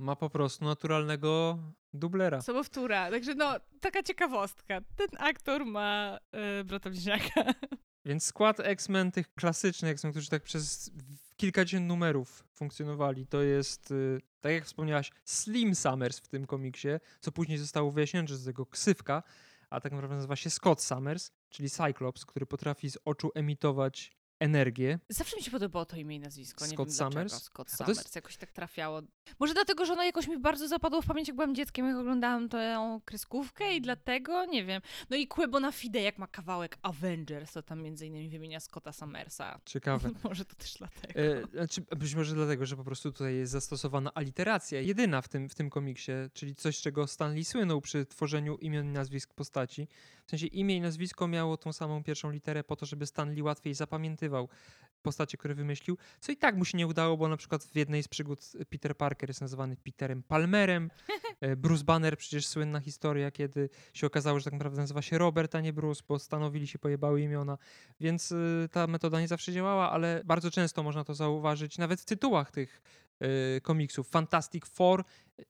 Ma po prostu naturalnego dublera. Sobowtóra, także no, taka ciekawostka. Ten aktor ma y, brata bliźniaka. [LAUGHS] Więc skład X-Men, tych klasycznych X-Men, którzy tak przez kilkadziesiąt numerów funkcjonowali, to jest, y, tak jak wspomniałaś, Slim Summers w tym komiksie, co później zostało wyjaśnione, że z tego ksywka, a tak naprawdę nazywa się Scott Summers, czyli Cyclops, który potrafi z oczu emitować energię. Zawsze mi się podobało to imię i nazwisko, nie Scott wiem dlaczego. Summers? Scott to jest- Summers, jakoś tak trafiało. Może dlatego, że ono jakoś mi bardzo zapadło w pamięć, jak byłam dzieckiem, jak oglądałam tę kreskówkę i dlatego, nie wiem. No i Quebo Fide, jak ma kawałek Avengers, to tam między innymi wymienia Scotta Summersa. Ciekawe. [LAUGHS] Może to też dlatego. E, znaczy, być może dlatego, że po prostu tutaj jest zastosowana aliteracja, jedyna w tym, w tym komiksie, czyli coś, czego Stanley słynął przy tworzeniu imion i nazwisk postaci. W sensie imię i nazwisko miało tą samą pierwszą literę po to, żeby Stanley łatwiej zapamiętywał postacie, które wymyślił, co i tak mu się nie udało, bo na przykład w jednej z przygód Peter Parker jest nazywany Peterem Palmerem, [LAUGHS] e, Bruce Banner, przecież słynna historia, kiedy się okazało, że tak naprawdę nazywa się Robert, a nie Bruce, bo stanowili się pojebały imiona, więc y, ta metoda nie zawsze działała, ale bardzo często można to zauważyć nawet w tytułach tych komiksów. Fantastic Four,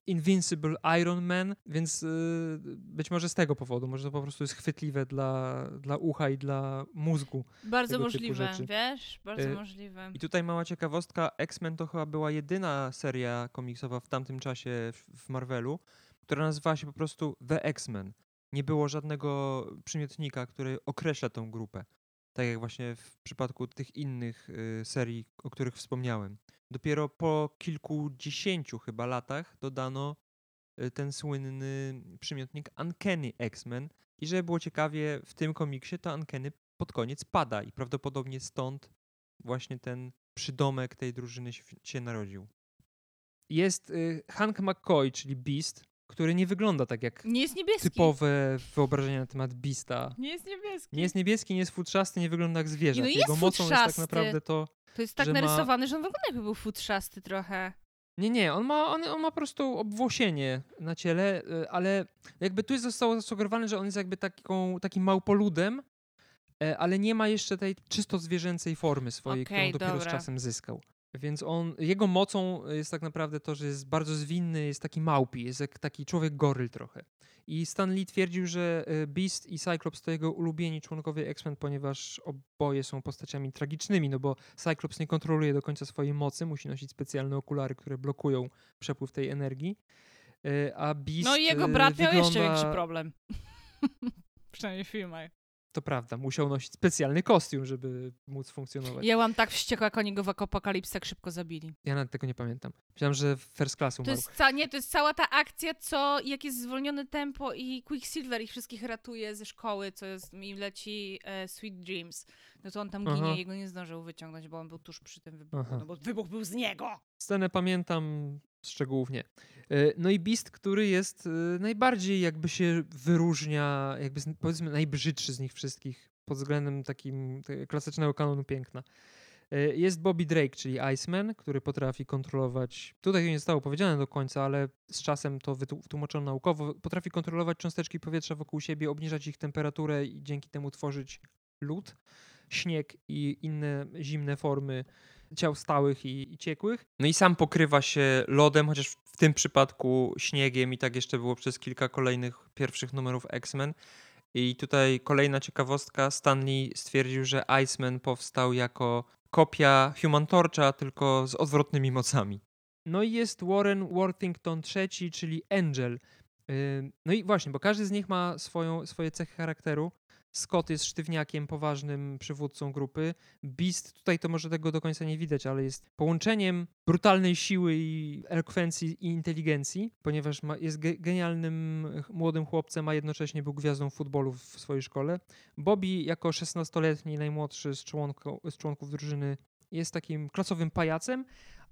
Invincible Iron Man, więc y, być może z tego powodu, może to po prostu jest chwytliwe dla, dla ucha i dla mózgu. Bardzo możliwe, wiesz? Bardzo Y, możliwe. I tutaj mała ciekawostka, X-Men to chyba była jedyna seria komiksowa w tamtym czasie w, Marvelu, która nazywała się po prostu The X-Men. Nie było żadnego przymiotnika, który określa tą grupę. Tak jak właśnie w przypadku tych innych y, serii, o których wspomniałem. Dopiero po kilkudziesięciu chyba latach dodano y, ten słynny przymiotnik Uncanny X-Men. I żeby było ciekawie, w tym komiksie to Uncanny pod koniec pada i prawdopodobnie stąd właśnie ten przydomek tej drużyny się, narodził. Jest y, Hank McCoy, czyli Beast, który nie wygląda tak jak Nie jest niebieski. typowe wyobrażenia na temat Beasta. Nie jest niebieski. Nie jest niebieski, nie jest futrzasty, nie wygląda jak zwierzę. No jest Jego mocą jest tak naprawdę to... To jest tak że ma- narysowany, że on wygląda jakby był futrzasty trochę. Nie, nie, on ma, on, on ma po prostu obwłosienie na ciele, y, ale jakby tu jest zostało zasugerowane, że on jest jakby taką, takim małpoludem, e, ale nie ma jeszcze tej czysto zwierzęcej formy swojej, Okej, którą dopiero dobra. z czasem zyskał. Więc on, jego mocą jest tak naprawdę to, że jest bardzo zwinny, jest taki małpi, jest jak taki człowiek goryl trochę. I Stan Lee twierdził, że e, Beast i Cyclops to jego ulubieni członkowie X-Men, ponieważ oboje są postaciami tragicznymi, no bo Cyclops nie kontroluje do końca swojej mocy, musi nosić specjalne okulary, które blokują przepływ tej energii. E, A Beast No i jego e, brat miał jeszcze wygląda- większy problem. [LAUGHS] Przynajmniej w filmach. To prawda, musiał nosić specjalny kostium, żeby móc funkcjonować. Ja byłam tak wściekła, jak oni go w apokalipsy tak szybko zabili. Ja nawet tego nie pamiętam. Myślałem, że w First Class To umarł. jest, ca- nie, to jest cała ta akcja, co jak jest zwolnione tempo i Quicksilver ich wszystkich ratuje ze szkoły, co jest, mi leci e, Sweet Dreams. No to on tam ginie Aha. i jego nie zdążył wyciągnąć, bo on był tuż przy tym wybuchu. Aha. No bo wybuch był z niego! Scenę pamiętam szczegółów nie. E, No i Beast, który jest e, najbardziej jakby się wyróżnia, jakby powiedzmy najbrzydszy z nich wszystkich pod względem takim klasycznego kanonu piękna. E, Jest Bobby Drake, czyli Iceman, który potrafi kontrolować, tutaj nie zostało powiedziane do końca, ale z czasem to wytłu- wytłumaczono naukowo, potrafi kontrolować cząsteczki powietrza wokół siebie, obniżać ich temperaturę i dzięki temu tworzyć lód, śnieg i inne zimne formy ciał stałych i, i ciekłych. No i sam pokrywa się lodem, chociaż w- tym przypadku śniegiem i tak jeszcze było przez kilka kolejnych pierwszych numerów X-Men. I tutaj kolejna ciekawostka. Stanley stwierdził, że Iceman powstał jako kopia Human Torcha, tylko z odwrotnymi mocami. No i jest Warren Worthington III, czyli Angel. No i właśnie, bo każdy z nich ma swoją, swoje cechy charakteru. Scott jest sztywniakiem, poważnym przywódcą grupy. Beast, tutaj to może tego do końca nie widać, ale jest połączeniem brutalnej siły i elokwencji i inteligencji, ponieważ ma, jest ge- genialnym młodym chłopcem, a jednocześnie był gwiazdą futbolu w swojej szkole. Bobby jako 16-letni, najmłodszy z, członko, z członków drużyny jest takim klasowym pajacem,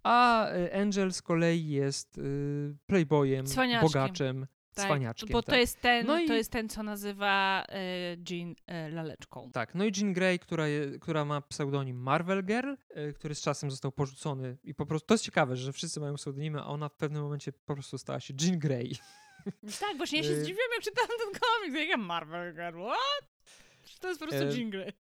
A y, Angel z kolei jest y, playboyem, Cwaniaczkiem. bogaczem, cwaniaczkiem. Bo to tak. jest ten, No i- to jest ten, co nazywa e, Jean e, laleczką. Tak, no i Jean Grey, która, je, która ma pseudonim Marvel Girl, y, który z czasem został porzucony i po prostu, to jest ciekawe, że wszyscy mają pseudonimy, a ona w pewnym momencie po prostu stała się Jean Grey. [LAUGHS] Tak, właśnie ja się zdziwiłam, jak czytałam ten komiks. Jak Marvel Girl, what? To jest po prostu E, Jean Grey.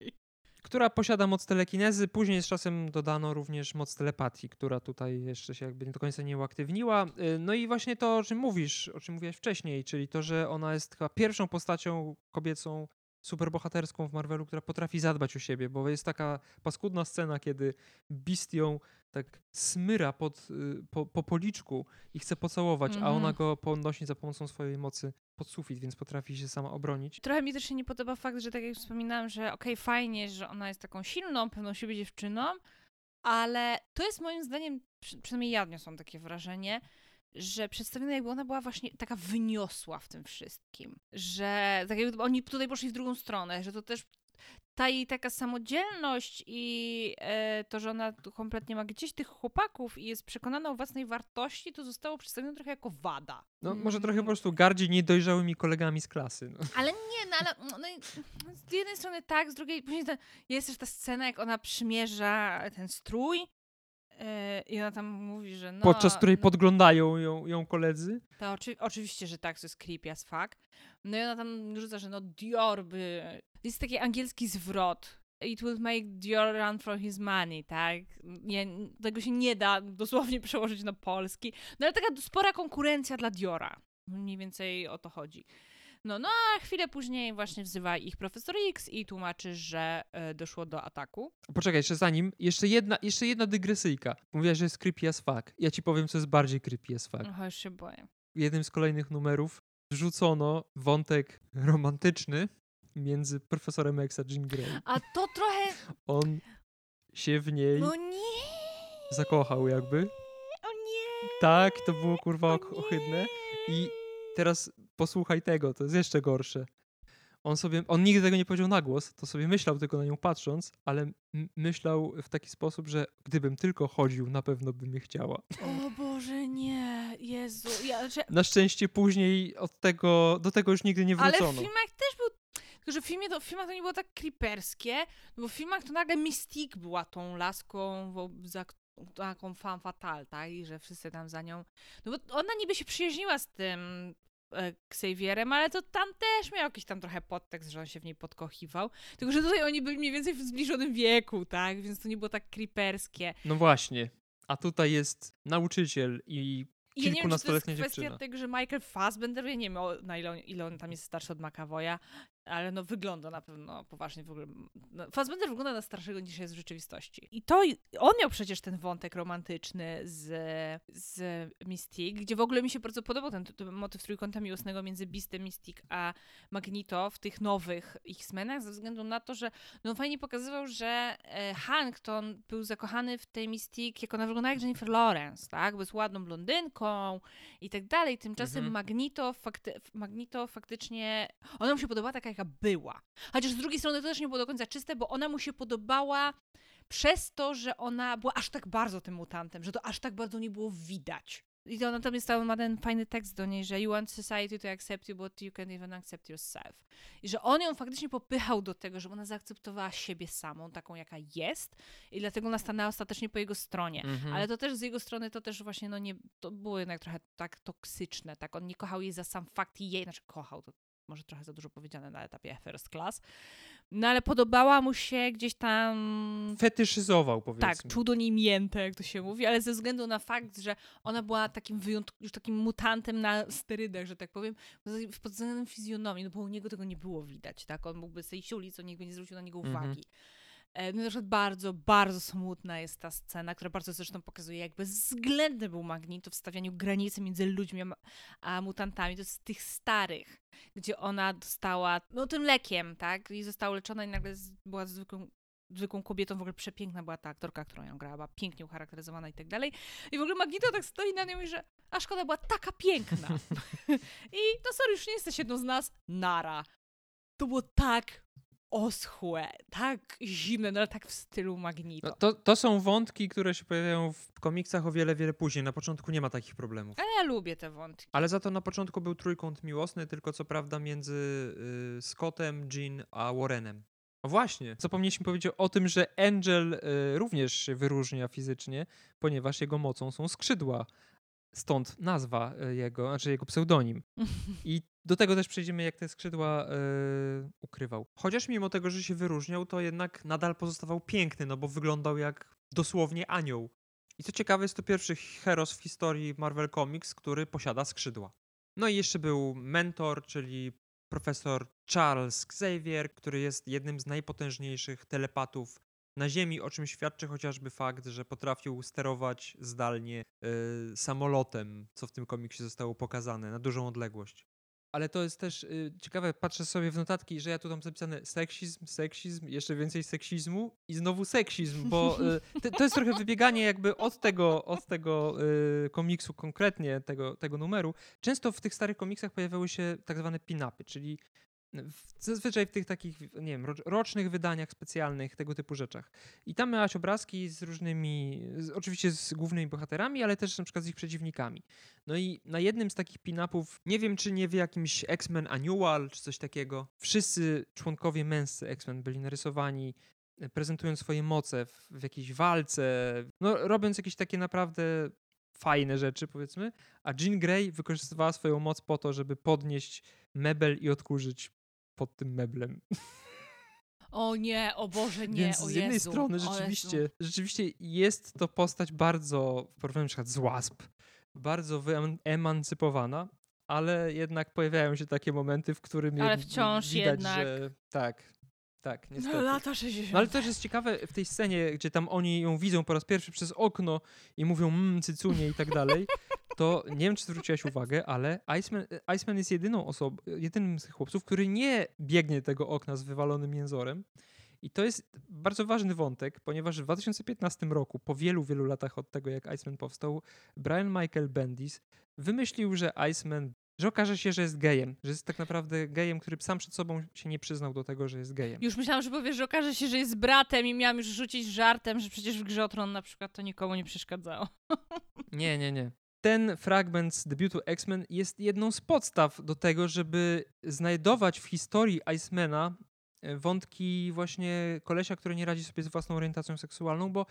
Która posiada moc telekinezy. Później z czasem dodano również moc telepatii, która tutaj jeszcze się jakby do końca nie uaktywniła. Y, No i właśnie to, o czym mówisz, o czym mówiłaś wcześniej, czyli to, że ona jest chyba pierwszą postacią kobiecą superbohaterską w Marvelu, która potrafi zadbać o siebie, bo jest taka paskudna scena, kiedy Beast ją tak smyra pod, y, po, po policzku i chce pocałować, a Mhm. ona go podnosi za pomocą swojej mocy pod sufit, więc potrafi się sama obronić. Trochę mi też się nie podoba fakt, że tak jak wspominałam, że okej, fajnie, że ona jest taką silną, pewną siebie dziewczyną, ale to jest moim zdaniem, przy, przynajmniej ja odniosłam takie wrażenie, że przedstawiona jakby ona była właśnie taka wyniosła w tym wszystkim. Że tak jakby oni tutaj poszli w drugą stronę, że to też ta jej taka samodzielność i e, to, że ona kompletnie ma gdzieś tych chłopaków i jest przekonana o własnej wartości, to zostało przedstawione trochę jako wada. No, może trochę Mm. po prostu gardzi niedojrzałymi kolegami z klasy. No. Ale nie, no ale no, i z jednej strony tak, z drugiej później ta, jest też ta scena, jak ona przymierza ten strój i ona tam mówi, że no... Podczas której no, podglądają ją, ją koledzy. to oczy, oczywiście, że tak, to jest creepy as fuck. No i ona tam rzuca, że no Dior by... Jest taki angielski zwrot. It will make Dior run for his money, tak? Nie, tego się nie da dosłownie [LAUGHS] przełożyć na polski. No ale taka spora konkurencja dla Diora. Mniej więcej o to chodzi. No, no a chwilę później właśnie wzywa ich profesor X i tłumaczy, że e, doszło do ataku. Poczekaj, jeszcze zanim, jeszcze jedna, jeszcze jedna dygresyjka. Mówiłaś, że jest creepy as fuck. Ja ci powiem, co jest bardziej creepy as fuck. Oho, już się boję. W jednym z kolejnych numerów wrzucono wątek romantyczny między profesorem X a Jean Grey. A to trochę... On się w niej No nie! zakochał jakby. O nie! Tak, to było kurwa ohydne. I teraz posłuchaj tego, to jest jeszcze gorsze. On sobie, on nigdy tego nie powiedział na głos, to sobie myślał tylko na nią patrząc, ale myślał w taki sposób, że gdybym tylko chodził, na pewno by mnie chciała. O Boże, nie! Jezu, ja... Znaczy, Na szczęście później od tego, do tego już nigdy nie Ale wrócono. w filmach też był. Tylko, że w, filmie to, w filmach to nie było tak creeperskie, no bo w filmach to nagle Mystique była tą laską, za taką fan fatal, tak? I że wszyscy tam za nią. No bo ona niby się przyjaźniła z tym e, Xavierem, ale to tam też miał jakiś tam trochę podtekst, że on się w niej podkochiwał. Tylko, że tutaj oni byli mniej więcej w zbliżonym wieku, tak? Więc to nie było tak creeperskie. No właśnie. A tutaj jest nauczyciel i ja nie wiem, czy to jest kwestia dziewczyna. tego, że Michael Fassbender, ja nie wiem na ile on, ile on tam jest starszy od McAvoya, ale no wygląda na pewno poważnie w ogóle. No, Fassbender wygląda na starszego niż jest w rzeczywistości. I to, on miał przecież ten wątek romantyczny z, z Mystique, gdzie w ogóle mi się bardzo podobał ten, ten motyw trójkąta miłosnego między Beastem, Mystique a Magneto w tych nowych X-Menach, ze względu na to, że no, fajnie pokazywał, że e, Hank to on był zakochany w tej Mystique, jak ona wygląda jak Jennifer Lawrence, tak? Bo jest ładną blondynką i tak dalej. Tymczasem Mhm. Magneto, fakty, Magneto faktycznie, ona mu się podobała taka, jaka była. Chociaż z drugiej strony to też nie było do końca czyste, bo ona mu się podobała przez to, że ona była aż tak bardzo tym mutantem, że to aż tak bardzo nie było widać. I to ona tam jest, tam ma ten fajny tekst do niej, że you want society to accept you, but you can't even accept yourself. I że on ją faktycznie popychał do tego, żeby ona zaakceptowała siebie samą, taką jaka jest i dlatego ona stanęła ostatecznie po jego stronie. Mhm. Ale to też z jego strony to też właśnie, no nie, to było jednak trochę tak toksyczne, tak? On nie kochał jej za sam fakt jej, znaczy kochał, to może trochę za dużo powiedziane na etapie first class, no ale podobała mu się gdzieś tam Fetyszyzował, powiedzmy. tak, czuł do niej miętę, jak to się mówi, ale ze względu na fakt, że ona była takim wyjątk- już takim mutantem na sterydach, że tak powiem, pod względem fizjonomii, no bo u niego tego nie było widać, tak? On mógłby sobie siulić, on nikt by nie zwrócił na niego Mhm. uwagi. No na przykład bardzo, bardzo smutna jest ta scena, która bardzo zresztą pokazuje, jak bezwzględny był Magneto w stawianiu granicy między ludźmi a, mutantami. To jest z tych starych, gdzie ona dostała, no tym lekiem, tak? I została leczona i nagle była zwykłą zwykłą kobietą, w ogóle przepiękna była ta aktorka, którą ją grała, była pięknie ucharakteryzowana i tak dalej. I w ogóle Magneto tak stoi na nią i mówi, że a szkoda, była taka piękna. [LAUGHS] I to sorry, już nie jesteś jedną z nas, nara. To było tak oschłe, tak zimne, no ale tak w stylu Magneto. No, to, to są wątki, które się pojawiają w komiksach o wiele, wiele później. Na początku nie ma takich problemów. Ale ja lubię te wątki. Ale za to na początku był trójkąt miłosny, tylko co prawda między y, Scottem, Jean a Warrenem. O właśnie, zapomnieliśmy powiedzieć o tym, że Angel y, również się wyróżnia fizycznie, ponieważ jego mocą są skrzydła. Stąd nazwa y, jego, znaczy jego pseudonim. I do tego też przejdziemy, jak te skrzydła y, ukrywał. Chociaż mimo tego, że się wyróżniał, to jednak nadal pozostawał piękny, no bo wyglądał jak dosłownie anioł. I co ciekawe, jest to pierwszy heros w historii Marvel Comics, który posiada skrzydła. No i jeszcze był mentor, czyli profesor Charles Xavier, który jest jednym z najpotężniejszych telepatów na Ziemi, o czym świadczy chociażby fakt, że potrafił sterować zdalnie y, samolotem, co w tym komiksie zostało pokazane, na dużą odległość. Ale to jest też y, ciekawe, patrzę sobie w notatki, że ja tu mam zapisane seksizm, seksizm, jeszcze więcej seksizmu i znowu seksizm, bo y, to, jest trochę wybieganie jakby od tego, od tego y, komiksu konkretnie, tego, tego numeru. Często w tych starych komiksach pojawiały się tak zwane pin-upy, czyli zazwyczaj w tych takich, nie wiem, rocznych wydaniach specjalnych, tego typu rzeczach. I tam miałaś obrazki z różnymi, z, oczywiście z głównymi bohaterami, ale też na przykład z ich przeciwnikami. No i na jednym z takich pin-upów, nie wiem czy nie w jakimś X-Men Annual czy coś takiego, wszyscy członkowie męscy X-Men byli narysowani e, prezentując swoje moce w, w jakiejś walce, no robiąc jakieś takie naprawdę fajne rzeczy, powiedzmy, a Jean Grey wykorzystywała swoją moc po to, żeby podnieść mebel i odkurzyć pod tym meblem. O nie, o Boże, nie, Więc z jednej Jezu, strony rzeczywiście, rzeczywiście jest to postać bardzo, w porównaniu na przykład z Wasp, bardzo wyemancypowana, ale jednak pojawiają się takie momenty, w którym Ale wciąż widać, jednak. że tak, tak, niestety. No, lata 60. No ale też jest ciekawe w tej scenie, gdzie tam oni ją widzą po raz pierwszy przez okno i mówią mmm, cycunie i tak dalej, to nie wiem, czy zwróciłaś uwagę, ale Iceman, Iceman jest jedyną osobą, jedynym z tych chłopców, który nie biegnie tego okna z wywalonym jęzorem. I to jest bardzo ważny wątek, ponieważ w 2015 roku, po wielu, wielu latach od tego, jak Iceman powstał, Brian Michael Bendis wymyślił, że Iceman, że okaże się, że jest gejem, że jest tak naprawdę gejem, który sam przed sobą się nie przyznał do tego, że jest gejem. Już myślałam, że powiesz, że okaże się, że jest bratem i miałam już rzucić żartem, że przecież w grze o Tron na przykład to nikomu nie przeszkadzało. Nie, nie, nie. Ten fragment z debiutu X-Men jest jedną z podstaw do tego, żeby znajdować w historii Icemana e, wątki właśnie kolesia, który nie radzi sobie z własną orientacją seksualną, bo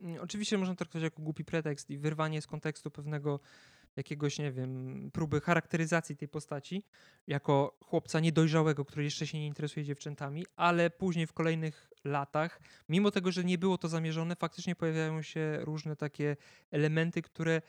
mm, oczywiście można to traktować jako głupi pretekst i wyrwanie z kontekstu pewnego jakiegoś, nie wiem, próby charakteryzacji tej postaci jako chłopca niedojrzałego, który jeszcze się nie interesuje dziewczętami, ale później w kolejnych latach, mimo tego, że nie było to zamierzone, faktycznie pojawiają się różne takie elementy, które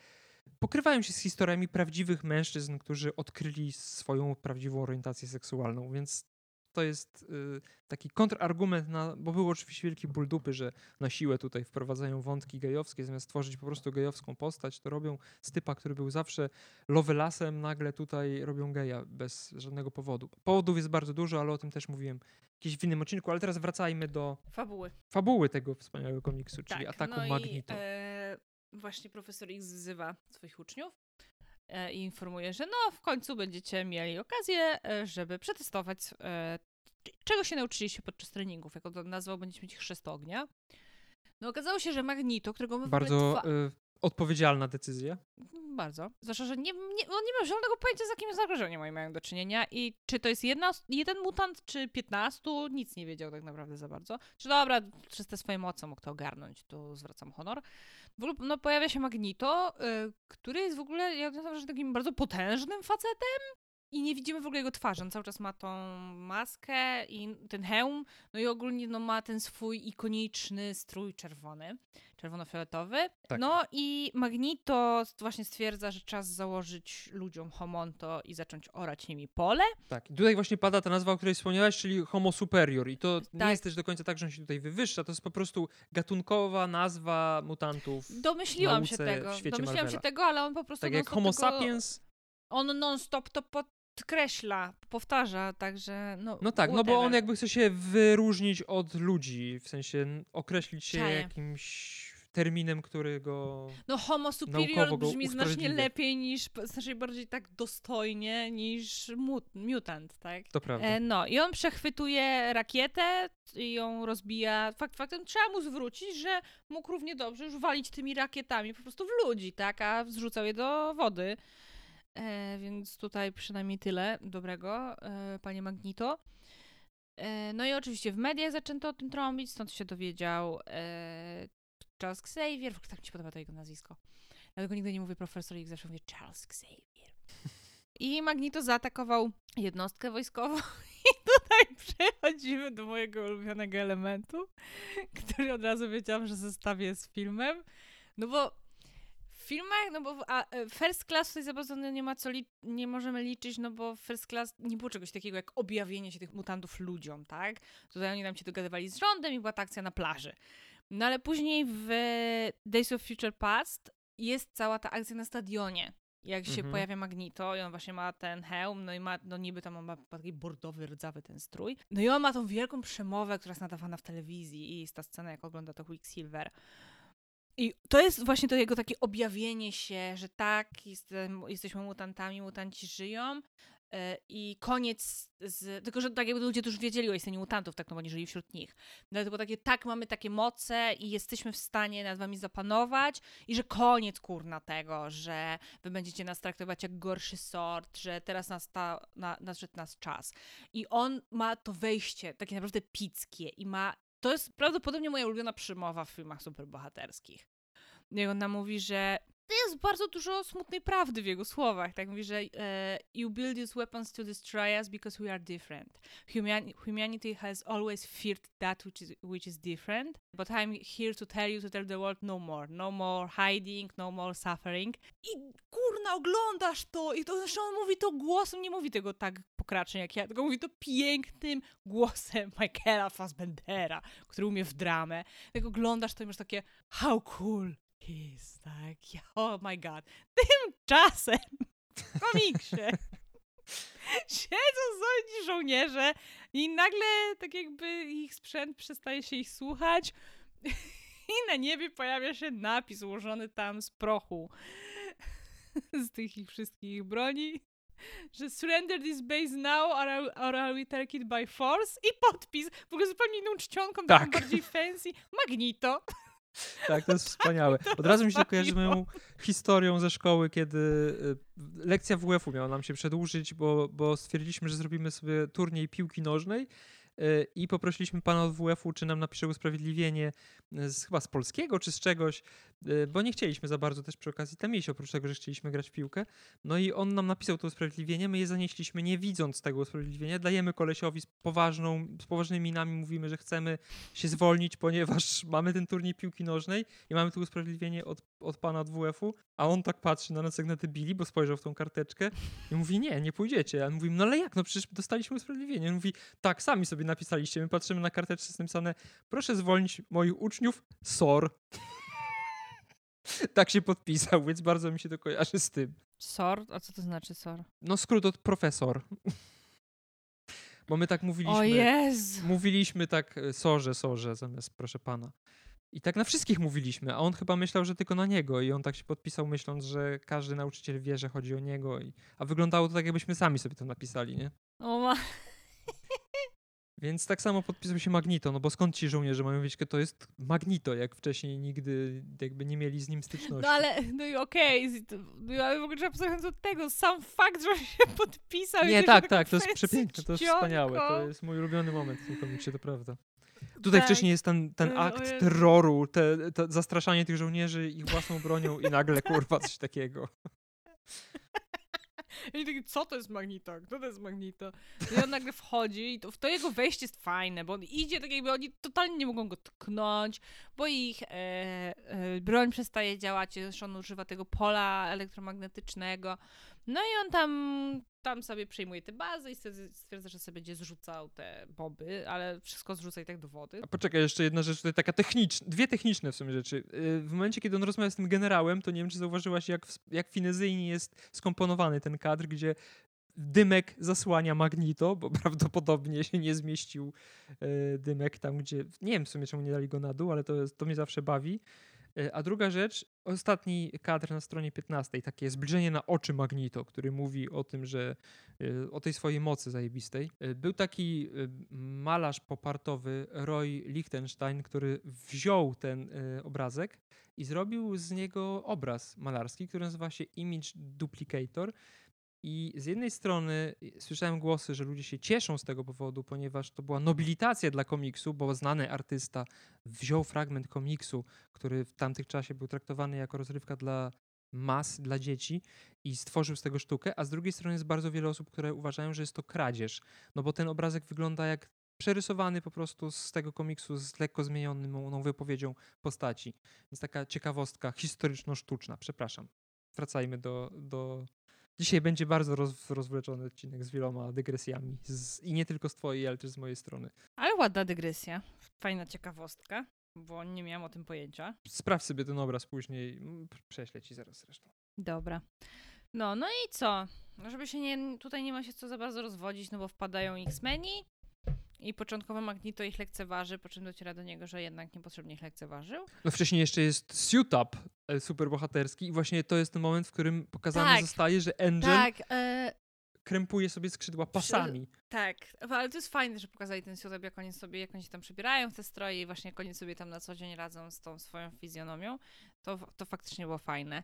pokrywają się z historiami prawdziwych mężczyzn, którzy odkryli swoją prawdziwą orientację seksualną, więc to jest y, taki kontrargument, na, bo był oczywiście wielki ból dupy, że na siłę tutaj wprowadzają wątki gejowskie, zamiast stworzyć po prostu gejowską postać, to robią z typa, który był zawsze lovelasem, nagle tutaj robią geja bez żadnego powodu. Powodów jest bardzo dużo, ale o tym też mówiłem gdzieś w innym odcinku, ale teraz wracajmy do Fabuły. fabuły tego wspaniałego komiksu, czyli tak, ataku no Magneto. I, e, właśnie profesor X wzywa swoich uczniów e, i informuje, że no w końcu będziecie mieli okazję, e, żeby przetestować, e, czego się nauczyliście podczas treningów, jako to nazwał, będziecie mieć chrzest ognia. No okazało się, że Magneto, którego my w ogóle Bardzo y, odpowiedzialna decyzja. Bardzo. Zwłaszcza, że nie, nie, on nie ma żadnego pojęcia, z jakim zagrożeniem oni mają do czynienia i czy to jest jedna, jeden mutant, czy 15, nic nie wiedział tak naprawdę za bardzo. Czy dobra, przez te swoje moce mógł to ogarnąć, tu zwracam honor. W ogóle no, pojawia się Magneto, y, który jest w ogóle, ja uważam, że takim bardzo potężnym facetem i nie widzimy w ogóle jego twarzy. On cały czas ma tą maskę i ten hełm, no i ogólnie no, ma ten swój ikoniczny strój czerwony, czerwono-fioletowy. Tak. No i Magneto właśnie stwierdza, że czas założyć ludziom homonto i zacząć orać nimi pole. Tak, i tutaj właśnie pada ta nazwa, o której wspomniałaś, czyli Homo superior. I to nie Tak. jest też do końca tak, że on się tutaj wywyższa, to jest po prostu gatunkowa nazwa mutantów. Domyśliłam się nauce w tego. Domyśliłam się Marvela. tego, ale on po prostu Tak jak non-stop Homo tego, sapiens. On non-stop to podkreśla, powtarza, także no No tak, no bo on jakby chce się wyróżnić od ludzi, w sensie określić się Czaję. jakimś terminem, który go... No homo superior brzmi znacznie lepiej niż, znacznie bardziej tak dostojnie niż mut, mutant, tak? To prawda. E, no i on przechwytuje rakietę i ją rozbija. Fakt faktem trzeba mu zwrócić, że mógł równie dobrze już walić tymi rakietami po prostu w ludzi, tak? A zrzucał je do wody. E, więc tutaj przynajmniej tyle dobrego, e, panie Magnito. E, no i oczywiście w mediach zaczęto o tym trąbić, stąd się dowiedział e, Charles Xavier. Tak mi się podoba to jego nazwisko. Dlatego nigdy nie mówię profesor X, zawsze mówię Charles Xavier. I Magnito zaatakował jednostkę wojskową [LAUGHS] i tutaj przechodzimy do mojego ulubionego elementu, [LAUGHS] który od razu wiedziałam, że zestawię z filmem. No bo filmach, no bo a, e, First Class tutaj za bardzo nie ma co, li, nie możemy liczyć, no bo First Class nie było czegoś takiego jak objawienie się tych mutantów ludziom, tak? Tutaj oni tam się dogadywali z rządem i była ta akcja na plaży. No ale później w Days of Future Past jest cała ta akcja na stadionie. Jak się mhm. pojawia Magnito i on właśnie ma ten hełm, no i ma, no niby tam on ma taki bordowy, rdzawy ten strój. No i on ma tą wielką przemowę, która jest nadawana w telewizji i jest ta scena, jak ogląda to Quicksilver. I to jest właśnie to jego takie objawienie się, że tak, jest, jesteśmy mutantami, mutanci żyją, E, I koniec z. Tylko, że tak jakby ludzie już wiedzieli o istnieniu mutantów, tak, no bo oni żyli wśród nich. Dlatego takie, tak, mamy takie moce i jesteśmy w stanie nad wami zapanować, i że koniec kurna tego, że wy będziecie nas traktować jak gorszy sort, że teraz nasta, na, nadszedł nas czas. I on ma to wejście takie naprawdę pickie i ma. To jest prawdopodobnie moja ulubiona przymowa w filmach superbohaterskich. Jak ona mówi, że jest bardzo dużo smutnej prawdy w jego słowach. Tak mówi, że e, you build these weapons to destroy us because we are different. Human humanity has always feared that which is, which is different, but I'm here to tell you, to tell the world no more. No more hiding, no more suffering. I kurna, oglądasz to i to zresztą on mówi to głosem, nie mówi tego tak pokracznie jak ja, tylko mówi to pięknym głosem Michaela Fassbendera, który umie w dramę. Jak oglądasz to i masz takie how cool, Kiss, tak. [LAUGHS] Oh my god. Tymczasem w komiksie [LAUGHS] siedzą sobie żołnierze i nagle tak jakby ich sprzęt przestaje się ich słuchać [LAUGHS] i na niebie pojawia się napis ułożony tam z prochu z tych ich wszystkich broni że surrender this base now or, or are we take it by force i podpis w ogóle zupełnie inną czcionką, tak. bardziej fancy Magnito tak, to jest [LAUGHS] wspaniałe. Od razu mi się to kojarzy moją historią ze szkoły, kiedy y, lekcja WF-u miała nam się przedłużyć, bo, bo stwierdziliśmy, że zrobimy sobie turniej piłki nożnej i poprosiliśmy pana od WF-u, czy nam napisze usprawiedliwienie z, chyba z polskiego, czy z czegoś, Y, bo nie chcieliśmy za bardzo też przy okazji tam iść, oprócz tego, że chcieliśmy grać w piłkę. No i on nam napisał to usprawiedliwienie, my je zanieśliśmy nie widząc tego usprawiedliwienia, dajemy kolesiowi z poważną, z poważnymi minami, mówimy, że chcemy się zwolnić, ponieważ [LAUGHS] mamy ten turniej piłki nożnej i mamy to usprawiedliwienie od, od pana WF-u, a on tak patrzy na nas jak na debili, bo spojrzał w tą karteczkę i mówi, nie, nie pójdziecie. A mówimy, no ale jak, no przecież dostaliśmy usprawiedliwienie. On mówi, tak, sami sobie napisaliście, my patrzymy na karteczce, jest napisane, proszę zwolnić moich uczniów, SOR. [LAUGHS] tak się podpisał, więc bardzo mi się to kojarzy z tym. SOR? A co to znaczy SOR? No skrót od profesor. Bo my tak mówiliśmy. O Jezu. Mówiliśmy tak e, sorze, sorze zamiast proszę pana. I tak na wszystkich mówiliśmy, a on chyba myślał, że tylko na niego i on tak się podpisał myśląc, że każdy nauczyciel wie, że chodzi o niego. I... A wyglądało to tak, jakbyśmy sami sobie to napisali, nie? O ma... [LAUGHS] Więc tak samo podpisał się Magnito, no bo skąd ci żołnierze mają wiedzieć, to jest Magnito, jak wcześniej nigdy jakby nie mieli z nim styczności. No ale, no i okej, okay, no, ale w ogóle abstrahując od tego, sam fakt, że się podpisał. Nie, tak, tak, to jest przepiękne, to jest wspaniałe, to jest mój ulubiony moment w tym komiksie, to prawda. Tutaj tak. wcześniej jest ten, ten akt terroru, te, te zastraszanie tych żołnierzy ich własną bronią i nagle kurwa coś takiego. [LAUGHS] I taki, co to jest Magnito? Kto to jest Magnito? I on nagle wchodzi i to, to jego wejście jest fajne, bo on idzie tak jakby oni totalnie nie mogą go tknąć, bo ich e, e, broń przestaje działać, zresztą on używa tego pola elektromagnetycznego. No i on tam, tam sobie przejmuje te bazy i stwierdza, że sobie będzie zrzucał te boby, ale wszystko zrzuca i tak do wody. A poczekaj, jeszcze jedna rzecz tutaj taka techniczna, dwie techniczne w sumie rzeczy. Y, w momencie, kiedy on rozmawia z tym generałem, to nie wiem, czy zauważyłaś, jak, jak finezyjnie jest skomponowany ten kadr, gdzie dymek zasłania Magnito, bo [LAUGHS] prawdopodobnie się nie zmieścił y, dymek tam, gdzie, nie wiem w sumie, czemu nie dali go na dół, ale to, to mnie zawsze bawi. E, a druga rzecz, ostatni kadr na stronie 15, takie zbliżenie na oczy Magnito, który mówi o tym, że e, o tej swojej mocy zajebistej. E, był taki malarz popartowy Roy Lichtenstein, który wziął ten obrazek i zrobił z niego obraz malarski, który nazywa się Image Duplicator i z jednej strony słyszałem głosy, że ludzie się cieszą z tego powodu, ponieważ to była nobilitacja dla komiksu, bo znany artysta wziął fragment komiksu, który w tamtych czasie był traktowany jako rozrywka dla mas, dla dzieci i stworzył z tego sztukę, a z drugiej strony jest bardzo wiele osób, które uważają, że jest to kradzież, no bo ten obrazek wygląda jak przerysowany po prostu z tego komiksu z lekko zmienioną wypowiedzią postaci. Więc taka ciekawostka historyczno-sztuczna. Przepraszam. Wracajmy do, do Dzisiaj będzie bardzo roz, rozwleczony odcinek z wieloma dygresjami. Z, I nie tylko z twojej, ale też z mojej strony. Ale ładna dygresja. Fajna ciekawostka, bo nie miałam o tym pojęcia. Sprawdź sobie ten obraz później. Prześlę ci zaraz zresztą. Dobra. No, no i co? Żeby się nie, tutaj nie ma się co za bardzo rozwodzić, no bo wpadają X-Meni, i początkowo Magneto ich lekceważy, po czym dociera do niego, że jednak niepotrzebnie ich lekceważył. No wcześniej jeszcze jest Suit-Up e, superbohaterski i właśnie to jest ten moment, w którym pokazane tak, zostaje, że Angel tak, e... krępuje sobie skrzydła pasami. Tak, ale to jest fajne, że pokazali ten Suit-Up, jak oni sobie, jak oni się tam przebierają w te stroje i właśnie jak oni sobie tam na co dzień radzą z tą swoją fizjonomią, to, to faktycznie było fajne.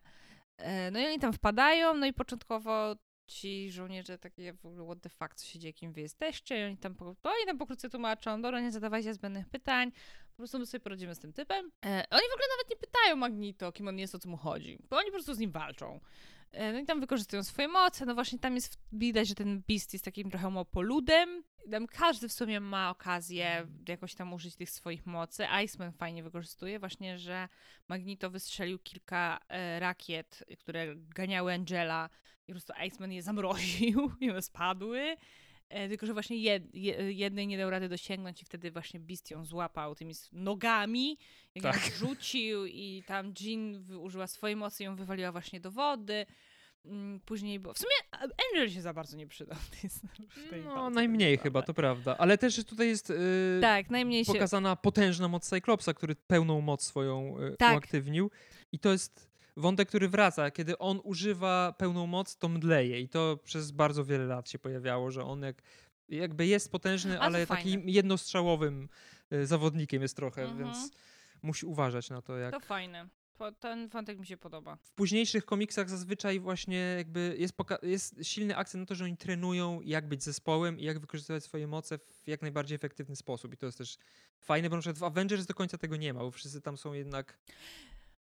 E, no i oni tam wpadają, no i początkowo ci żołnierze takie w ogóle what the fuck, co się dzieje, kim wy jesteście i oni tam, to oni tam pokrótce tłumaczą, dobra, nie zadawajcie zbędnych pytań, po prostu my sobie poradzimy z tym typem. E, oni w ogóle nawet nie pytają Magnito, kim on jest, o co mu chodzi, bo oni po prostu z nim walczą. E, no i tam wykorzystują swoje moce, no właśnie tam jest widać, że ten Beast jest takim trochę mopoludem. Tam każdy w sumie ma okazję jakoś tam użyć tych swoich mocy. Iceman fajnie wykorzystuje właśnie, że Magnito wystrzelił kilka e, rakiet, które ganiały Angela i po prostu Iceman je zamroził [LAUGHS] i one spadły. E, tylko, że właśnie jed, jednej nie dał rady dosięgnąć i wtedy właśnie Beast ją złapał tymi nogami, jak tak. ją [LAUGHS] rzucił i tam Jean użyła swojej mocy i ją wywaliła właśnie do wody. Mm, później, bo w sumie Angel się za bardzo nie przydał. W tej no, najmniej chyba, to prawda. Ale też tutaj jest yy, tak, najmniej pokazana się... potężna moc Cyclopsa, który pełną moc swoją yy, tak. uaktywnił. I to jest wątek, który wraca. Kiedy on używa pełną moc, to mdleje. I to przez bardzo wiele lat się pojawiało, że on jak, jakby jest potężny, ale takim jednostrzałowym y, zawodnikiem jest trochę, mhm. więc musi uważać na to, jak... To fajne. Ten wątek mi się podoba. W późniejszych komiksach zazwyczaj właśnie jakby jest, jest silny akcent na to, że oni trenują jak być zespołem i jak wykorzystywać swoje moce w jak najbardziej efektywny sposób. I to jest też fajne, bo na przykład w Avengers do końca tego nie ma, bo wszyscy tam są jednak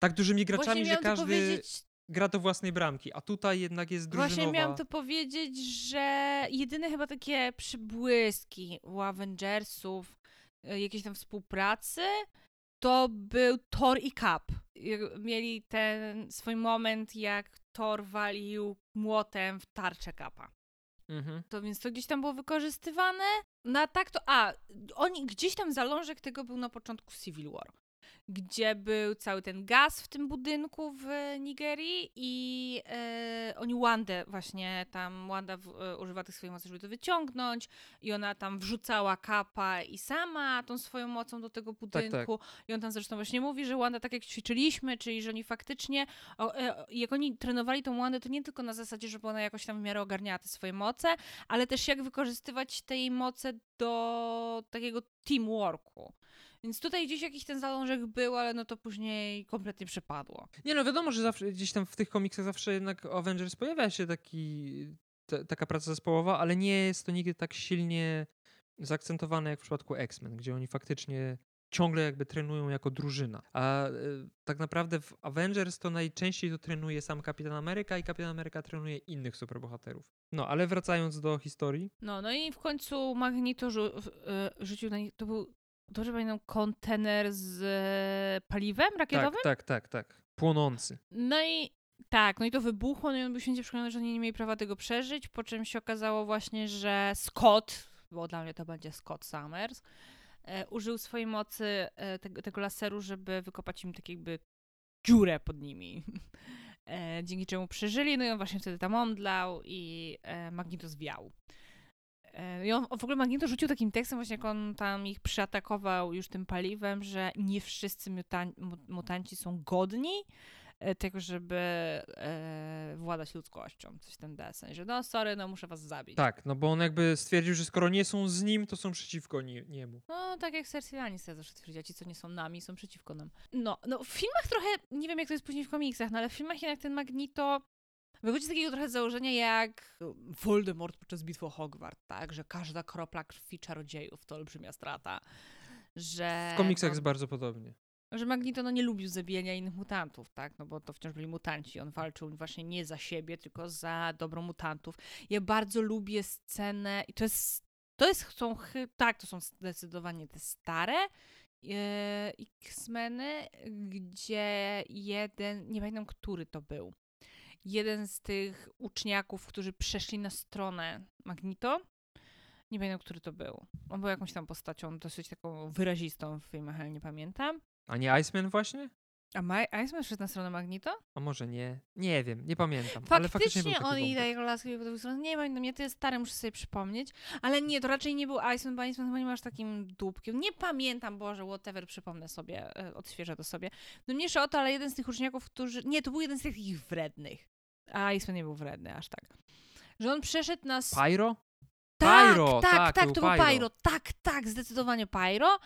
tak dużymi graczami, że każdy powiedzieć... gra do własnej bramki, a tutaj jednak jest drużynowa. Właśnie miałam to powiedzieć, że jedyne chyba takie przybłyski u Avengersów, e, jakiejś tam współpracy, to był Thor i Cap. Mieli ten swój moment, jak Thor walił młotem w tarczę Kapa. Mhm. To więc to gdzieś tam było wykorzystywane. Na tak to. A, oni gdzieś tam zalążek tego był na początku Civil War gdzie był cały ten gaz w tym budynku w Nigerii i e, oni Wandę właśnie tam, Wanda w, e, używa tych swoich mocy, żeby to wyciągnąć i ona tam wrzucała kapa i sama tą swoją mocą do tego budynku tak, tak. i on tam zresztą właśnie mówi, że Wanda tak jak ćwiczyliśmy, czyli że oni faktycznie, o, e, jak oni trenowali tą Wandę, to nie tylko na zasadzie, żeby ona jakoś tam w miarę ogarniała te swoje moce, ale też jak wykorzystywać tej moce do takiego teamworku. Więc tutaj gdzieś jakiś ten zalążek był, ale no to później kompletnie przepadło. Nie no, wiadomo, że zawsze gdzieś tam w tych komiksach zawsze jednak Avengers pojawia się taki, t- taka praca zespołowa, ale nie jest to nigdy tak silnie zaakcentowane jak w przypadku X-Men, gdzie oni faktycznie ciągle jakby trenują jako drużyna. A y, tak naprawdę w Avengers to najczęściej to trenuje sam Kapitan Ameryka i Kapitan Ameryka trenuje innych superbohaterów. No, ale wracając do historii. No, no i w końcu Magneto rzu- y, rzucił na nich, to był dobrze pamiętam, kontener z e, paliwem rakietowym? Tak, tak, tak, tak. Płonący. No i tak, no i to wybuchło, no i on był święcie przekonany, że oni nie mieli prawa tego przeżyć, po czym się okazało właśnie, że Scott, bo dla mnie to będzie Scott Summers, e, użył swojej mocy e, tego, tego, laseru, żeby wykopać im tak jakby dziurę pod nimi. [LAUGHS] E, dzięki czemu przeżyli, no i on właśnie wtedy tam omdlał i e, Magneto zwiał. E, I on w ogóle Magneto rzucił takim tekstem, właśnie jak on tam ich przyatakował już tym paliwem, że nie wszyscy mutan mutanci są godni e, tego, żeby e, władać ludzkością. Coś ten desen, że no sorry, no muszę was zabić. Tak, no bo on jakby stwierdził, że skoro nie są z nim, to są przeciwko nie, niemu. No tak jak Cersei Lannister zawsze twierdziła, ci co nie są nami, są przeciwko nam. No, no w filmach trochę, nie wiem jak to jest później w komiksach, no ale w filmach jednak ten Magneto Wychodzi z takiego trochę założenia jak Voldemort podczas bitwy o Hogwart, tak? Że każda kropla krwi czarodziejów to olbrzymia strata. Że, w komiksach no, jest bardzo podobnie. Że Magneto no, nie lubił zabijania innych mutantów, tak? No bo to wciąż byli mutanci. On walczył właśnie nie za siebie, tylko za dobro mutantów. Ja bardzo lubię scenę i to jest, to jest, są, tak, to są zdecydowanie te stare e, X-meny, gdzie jeden, nie pamiętam, który to był, jeden z tych uczniaków, którzy przeszli na stronę Magnito. Nie pamiętam, który to był. On był jakąś tam postacią dosyć taką wyrazistą w filmach, ale nie pamiętam. A nie Iceman właśnie? A Ma Iceman szedł na stronę Magnito? A może nie? Nie wiem, nie pamiętam. Faktycznie, ale faktycznie on i daje laski po stronę. Nie pamiętam, nie, to jest stare, muszę sobie przypomnieć. Ale nie, to raczej nie był Iceman, bo Iceman chyba nie masz takim dupkiem. Nie pamiętam, Boże, whatever, przypomnę sobie, e, odświeżę to sobie. No mniejsza o to, ale jeden z tych uczniaków, którzy... Nie, to był jeden z takich wrednych. A Iceman nie był wredny aż tak. Że on przeszedł nas. Pyro? Tak, Pyro, tak, tak, tak, to był Pyro. Pyro. Tak, tak, zdecydowanie Pyro.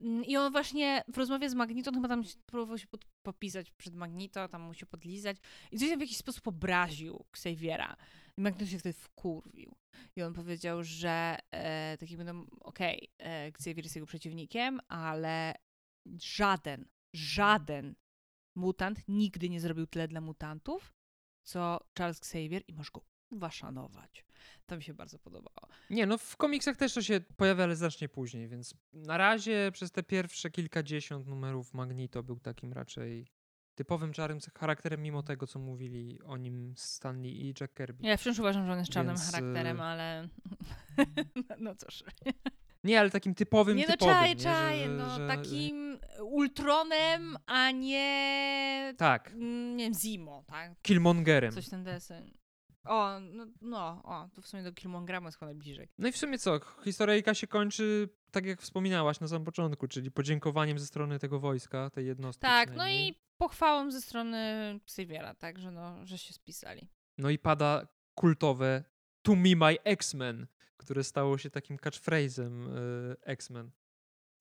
Mm, I on właśnie w rozmowie z Magnito chyba tam próbował się pod, popisać przed Magnito, tam mu się podlizać i coś tam w jakiś sposób obraził Xaviera. I Magnito się wtedy wkurwił. I on powiedział, że e, taki będą, okej, okay, e, Xavier jest jego przeciwnikiem, ale żaden, żaden mutant nigdy nie zrobił tyle dla mutantów, co Charles Xavier i masz go uwaszanować. To mi się bardzo podobało. Nie, no w komiksach też to się pojawia, ale znacznie później, więc na razie przez te pierwsze kilkadziesiąt numerów Magnito był takim raczej typowym czarnym charakterem, mimo tego, co mówili o nim Stanley i Jack Kirby. Ja wciąż uważam, że on jest czarnym Więc... charakterem, ale [LAUGHS] no cóż. Nie, ale takim typowym, nie, no, typowym. Czaj, czaj, no że... takim Ultronem, a nie... Tak. Nie wiem, Zimo, tak? Killmongerem. Coś ten deseń. O, no, no, o, to w sumie do Killmongera jest chyba najbliżej. No i w sumie co, historyjka się kończy tak jak wspominałaś na samym początku, czyli podziękowaniem ze strony tego wojska, tej jednostki. Tak, no i pochwałą ze strony Xaviera, tak, że no, że się spisali. No i pada kultowe To me my X-Men, które stało się takim catchphrase'em y, X-Men.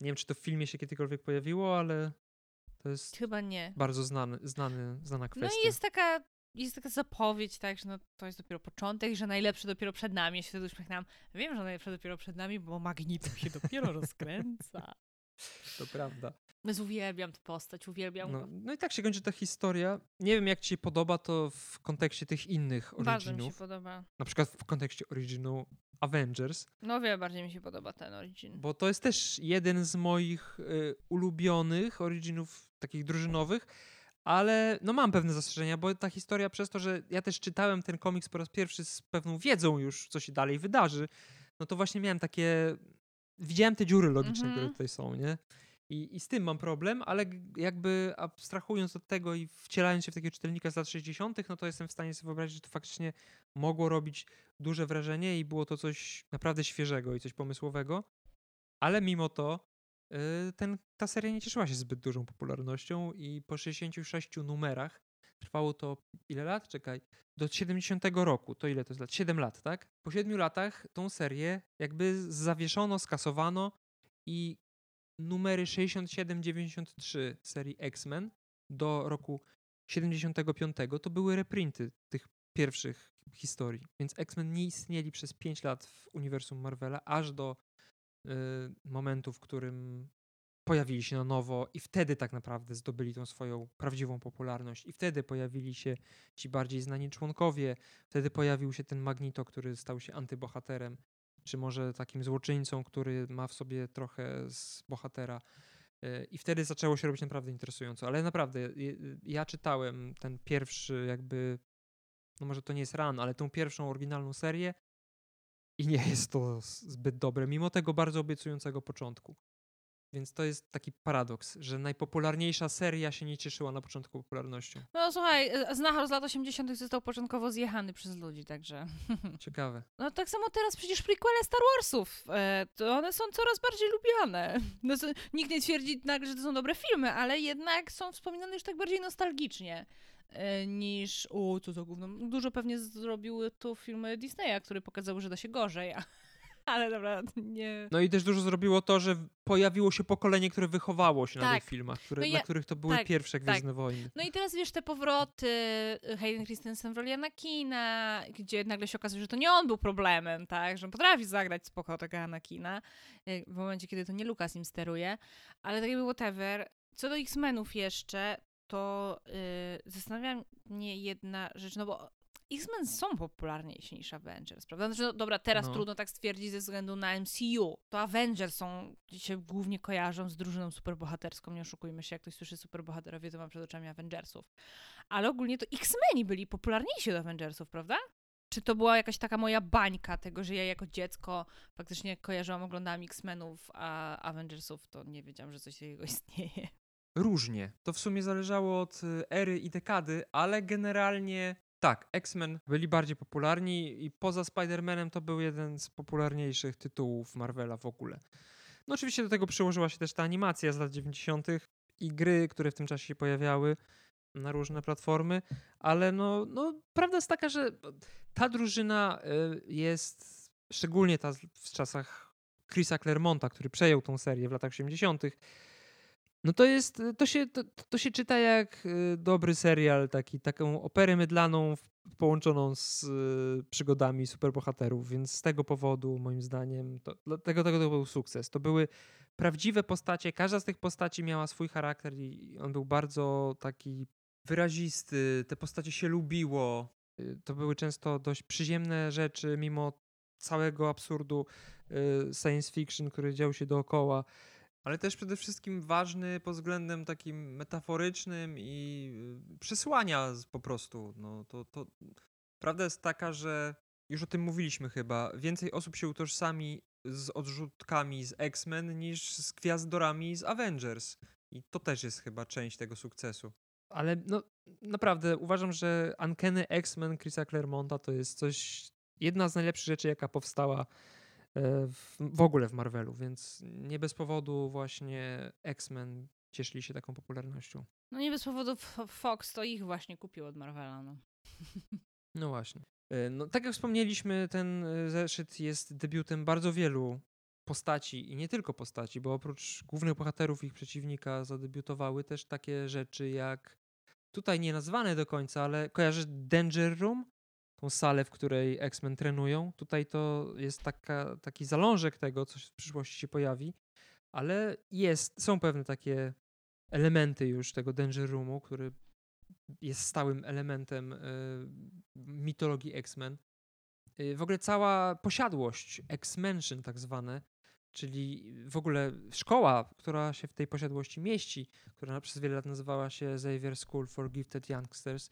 Nie wiem, czy to w filmie się kiedykolwiek pojawiło, ale to jest Chyba nie. bardzo znany, znany, znana kwestia. No i jest taka, jest taka zapowiedź, tak, że no, to jest dopiero początek, że najlepsze dopiero przed nami. Ja się wtedy uśmiechnęłam. Wiem, że najlepsze dopiero przed nami, bo magnitum się dopiero [LAUGHS] rozkręca. To prawda. Więc uwielbiam tę postać, uwielbiam no. No i tak się kończy ta historia. Nie wiem, jak ci się podoba to w kontekście tych innych originów. Bardzo mi się podoba. Na przykład w kontekście originu Avengers. No wiele bardziej mi się podoba ten origin. Bo to jest też jeden z moich y, ulubionych originów takich drużynowych, ale no mam pewne zastrzeżenia, bo ta historia przez to, że ja też czytałem ten komiks po raz pierwszy z pewną wiedzą już, co się dalej wydarzy, no to właśnie miałem takie... Widziałem te dziury logiczne, mm -hmm. które tutaj są, nie? I, I z tym mam problem, ale jakby abstrahując od tego i wcielając się w takiego czytelnika z lat 60., no to jestem w stanie sobie wyobrazić, że to faktycznie mogło robić duże wrażenie i było to coś naprawdę świeżego i coś pomysłowego. Ale mimo to yy, ten, ta seria nie cieszyła się zbyt dużą popularnością i po 66 numerach trwało to ile lat? Czekaj, do 70 roku. To ile to jest lat? 7 lat, tak? Po 7 latach tą serię jakby zawieszono, skasowano i numery 67-93 serii X-Men do roku 75 to były reprinty tych pierwszych historii. Więc X-Men nie istnieli przez 5 lat w uniwersum Marvela, aż do y, momentu, w którym pojawili się na nowo i wtedy tak naprawdę zdobyli tą swoją prawdziwą popularność. I wtedy pojawili się ci bardziej znani członkowie, wtedy pojawił się ten Magneto, który stał się antybohaterem czy może takim złoczyńcą, który ma w sobie trochę z bohatera. E, I wtedy zaczęło się robić naprawdę interesująco. Ale naprawdę, ja czytałem ten pierwszy, jakby, no może to nie jest ran, ale tą pierwszą oryginalną serię i nie jest to zbyt dobre, mimo tego bardzo obiecującego początku. Więc to jest taki paradoks, że najpopularniejsza seria się nie cieszyła na początku popularnością. No słuchaj, e, Znachor z lat 80. został początkowo zjechany przez ludzi, także... [LAUGHS] Ciekawe. No tak samo teraz przecież prequele Star Warsów, e, to one są coraz bardziej lubiane. No, nikt nie twierdzi nagle, że to są dobre filmy, ale jednak są wspominane już tak bardziej nostalgicznie e, niż o, co za gówno. Dużo pewnie zrobiły to filmy Disneya, które pokazały, że da się gorzej, [LAUGHS] ale dobra, nie. No i też dużo zrobiło to, że pojawiło się pokolenie, które wychowało się na Tak. tych filmach, które, No i dla ja- których to były tak, pierwsze tak. Gwiezdne Wojny. No i teraz wiesz, te powroty y, Hayden Christensen w roli Anakina, gdzie nagle się okazuje, że to nie on był problemem, tak? Że on potrafi zagrać spoko tego Anakina y, w momencie, kiedy to nie Lucas nim steruje. Ale tak jakby whatever. Co do X-Menów jeszcze, to y, zastanawia mnie jedna rzecz, no bo X-Men są popularniejsi niż Avengers, prawda? Znaczy, no, dobra, teraz No. trudno tak stwierdzić ze względu na MCU. To Avengers są, się głównie kojarzą z drużyną superbohaterską, nie oszukujmy się, jak ktoś słyszy superbohaterowie, to ma przed oczami Avengersów. Ale ogólnie to X-Meni byli popularniejsi od Avengersów, prawda? Czy to była jakaś taka moja bańka tego, że ja jako dziecko faktycznie kojarzyłam, oglądałam X-Menów, a Avengersów to nie wiedziałam, że coś takiego istnieje. Różnie. To w sumie zależało od y, ery i dekady, ale generalnie tak, X-Men byli bardziej popularni i poza Spider-Manem to był jeden z popularniejszych tytułów Marvela w ogóle. No oczywiście do tego przyłożyła się też ta animacja z lat 90. i gry, które w tym czasie się pojawiały na różne platformy, ale no, no prawda jest taka, że ta drużyna y, jest, szczególnie ta w czasach Chrisa Claremonta, który przejął tą serię w latach 80., no to jest, to się, to, to się czyta jak y, dobry serial, taki, taką operę mydlaną połączoną z y, przygodami superbohaterów, więc z tego powodu moim zdaniem, to, dlatego tego to był sukces. To były prawdziwe postacie, każda z tych postaci miała swój charakter i on był bardzo taki wyrazisty, te postacie się lubiło. Y, To były często dość przyziemne rzeczy, mimo całego absurdu y, science fiction, który dział się dookoła ale też przede wszystkim ważny pod względem takim metaforycznym i y, przesłania po prostu. No, to, to prawda jest taka, że już o tym mówiliśmy chyba, więcej osób się utożsami z odrzutkami z X-Men niż z gwiazdorami z Avengers. I to też jest chyba część tego sukcesu. Ale no, naprawdę uważam, że Uncanny X-Men Chrisa Claremonta to jest coś, jedna z najlepszych rzeczy, jaka powstała w, w ogóle w Marvelu, więc nie bez powodu właśnie X-Men cieszyli się taką popularnością. No nie bez powodu Fox to ich właśnie kupił od Marvela, no. No właśnie. E, No, tak jak wspomnieliśmy, ten e, zeszyt jest debiutem bardzo wielu postaci i nie tylko postaci, bo oprócz głównych bohaterów ich przeciwnika zadebiutowały też takie rzeczy jak tutaj nie nazwane do końca, ale kojarzysz Danger Room? Tą salę, w której X-Men trenują. Tutaj to jest taka, taki zalążek tego, co w przyszłości się pojawi, ale jest, są pewne takie elementy już tego Danger Roomu, który jest stałym elementem y, mitologii X-Men. Y, w ogóle cała posiadłość, X-Mansion tak zwane, czyli w ogóle szkoła, która się w tej posiadłości mieści, która przez wiele lat nazywała się Xavier School for Gifted Youngsters.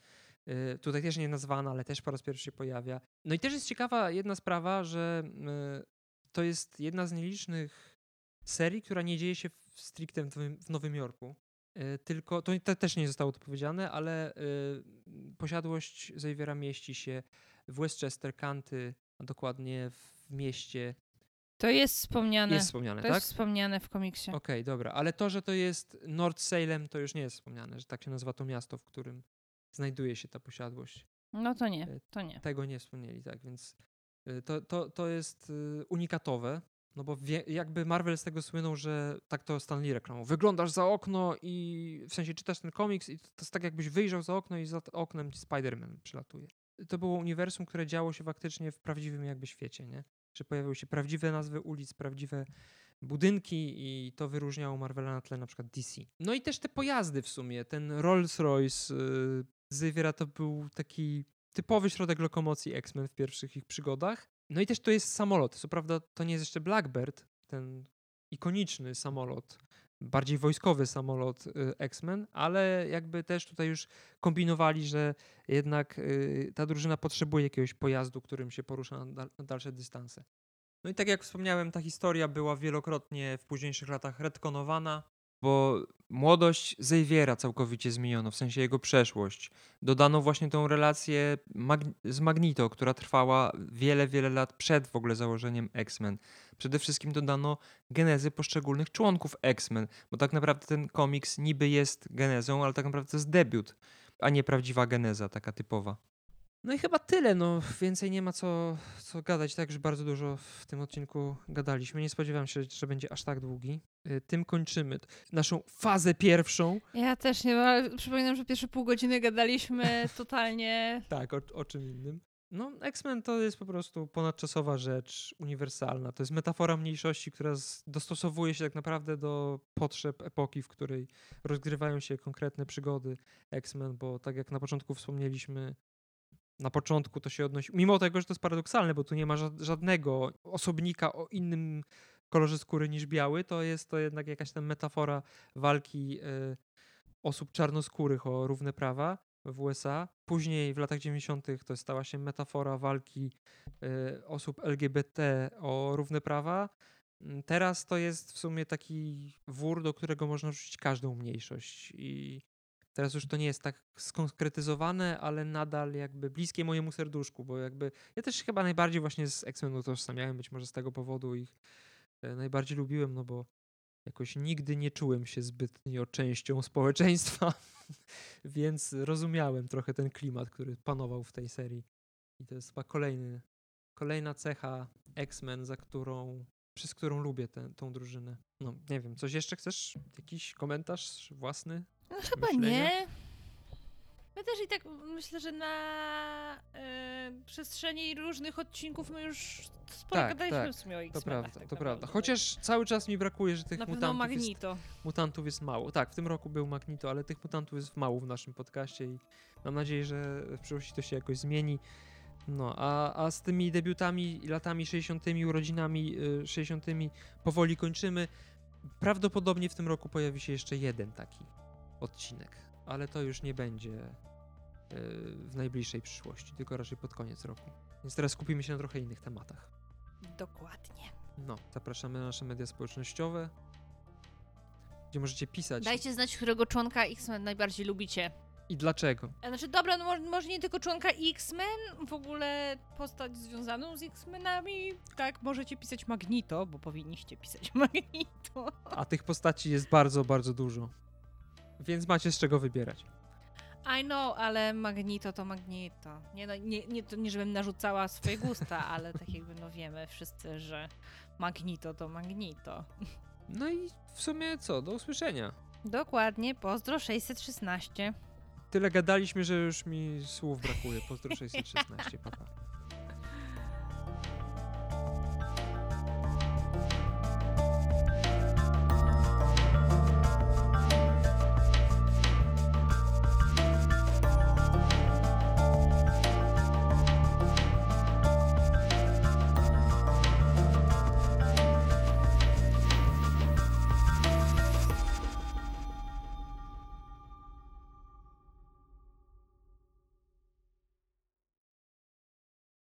Y, Tutaj też nie nazwana, ale też po raz pierwszy się pojawia. No i też jest ciekawa jedna sprawa, że y, to jest jedna z nielicznych serii, która nie dzieje się w, stricte w Nowym, Jorku. Y, Tylko, to, to też nie zostało to powiedziane, ale posiadłość Xaviera mieści się w Westchester County, a dokładnie w mieście. To jest wspomniane. Jest wspomniane, to tak? jest wspomniane w komiksie. Okej, dobra, ale to, że to jest North Salem, to już nie jest wspomniane, że tak się nazywa to miasto, w którym znajduje się ta posiadłość. No to nie, E, to nie. Tego nie wspomnieli, tak, więc y, to, to, to jest y, unikatowe, no bo wie, jakby Marvel z tego słynął, że tak to Stan Lee reklamą. Wyglądasz za okno i w sensie czytasz ten komiks i to jest tak jakbyś wyjrzał za okno i za oknem Spider-Man przylatuje. To było uniwersum, które działo się faktycznie w prawdziwym jakby świecie, nie? Że pojawiły się prawdziwe nazwy ulic, prawdziwe budynki i to wyróżniało Marvela na tle na przykład DC. No i też te pojazdy w sumie, ten Rolls-Royce y, Xaviera to był taki typowy środek lokomocji X-Men w pierwszych ich przygodach. No i też to jest samolot. Co prawda to nie jest jeszcze Blackbird, ten ikoniczny samolot, bardziej wojskowy samolot y, X-Men, ale jakby też tutaj już kombinowali, że jednak y, ta drużyna potrzebuje jakiegoś pojazdu, którym się porusza na, dal- na dalsze dystanse. No i tak jak wspomniałem, ta historia była wielokrotnie w późniejszych latach retkonowana, bo młodość Xaviera całkowicie zmieniono, w sensie jego przeszłość. Dodano właśnie tą relację Mag z Magneto, która trwała wiele, wiele lat przed w ogóle założeniem X-Men. Przede wszystkim dodano genezy poszczególnych członków X-Men, bo tak naprawdę ten komiks niby jest genezą, ale tak naprawdę to jest debiut, a nie prawdziwa geneza, taka typowa. No i chyba tyle, no więcej nie ma co, co gadać, tak już bardzo dużo w tym odcinku gadaliśmy. Nie spodziewałem się, że będzie aż tak długi. Y, Tym kończymy naszą fazę pierwszą. Ja też nie, ale przypominam, że pierwsze pół godziny gadaliśmy [LAUGHS] totalnie. Tak, o, o czym innym. No, X-Men to jest po prostu ponadczasowa rzecz, uniwersalna. To jest metafora mniejszości, która dostosowuje się tak naprawdę do potrzeb epoki, w której rozgrywają się konkretne przygody X-Men, bo tak jak na początku wspomnieliśmy, na początku to się odnosi, mimo tego, że to jest paradoksalne, bo tu nie ma ża- żadnego osobnika o innym kolorze skóry niż biały, to jest to jednak jakaś tam metafora walki y, osób czarnoskórych o równe prawa w USA. Później w latach 90. to stała się metafora walki y, osób LGBT o równe prawa. Teraz to jest w sumie taki wór, do którego można wrzucić każdą mniejszość i teraz już to nie jest tak skonkretyzowane, ale nadal jakby bliskie mojemu serduszku, bo jakby ja też chyba najbardziej właśnie z X-Men utożsamiałem, być może z tego powodu ich e, najbardziej lubiłem, no bo jakoś nigdy nie czułem się zbytnio częścią [LAUGHS] społeczeństwa, więc rozumiałem trochę ten klimat, który panował w tej serii. I to jest chyba kolejny, kolejna cecha X-Men, za którą, przez którą lubię tę tą drużynę. No, nie wiem, coś jeszcze chcesz? Jakiś komentarz własny? No chyba Myślenia? nie. My też i tak myślę, że na e, przestrzeni różnych odcinków my już sporo Tak, gadaliśmy tak, w sumie o To prawda, tak to prawda. Chociaż cały czas mi brakuje, że tych Na mutantów jest, Magnito. mutantów jest mało. Tak, w tym roku był Magneto, ale tych mutantów jest mało w naszym podcaście i mam nadzieję, że w przyszłości to się jakoś zmieni. No, a, a z tymi debiutami, latami 60., urodzinami y, 60. powoli kończymy. Prawdopodobnie w tym roku pojawi się jeszcze jeden taki odcinek, ale to już nie będzie y, w najbliższej przyszłości, tylko raczej pod koniec roku. Więc teraz skupimy się na trochę innych tematach. Dokładnie. No, zapraszamy na nasze media społecznościowe, gdzie możecie pisać. Dajcie znać, którego członka X-Men najbardziej lubicie. I dlaczego? A Znaczy, dobra, no mo- może nie tylko członka X-Men, w ogóle postać związaną z X-Menami. Tak, możecie pisać Magnito, bo powinniście pisać [LAUGHS] Magnito. A tych postaci jest bardzo, bardzo dużo. Więc macie z czego wybierać. I know, ale Magnito to Magnito. Nie, no, nie, nie, to nie żebym narzucała swoje gusta, [LAUGHS] ale tak jakby no wiemy wszyscy, że Magnito to Magnito. No i w sumie co? Do usłyszenia. Dokładnie, pozdro 616. Tyle gadaliśmy, że już mi słów brakuje. Pozdro 616, papa.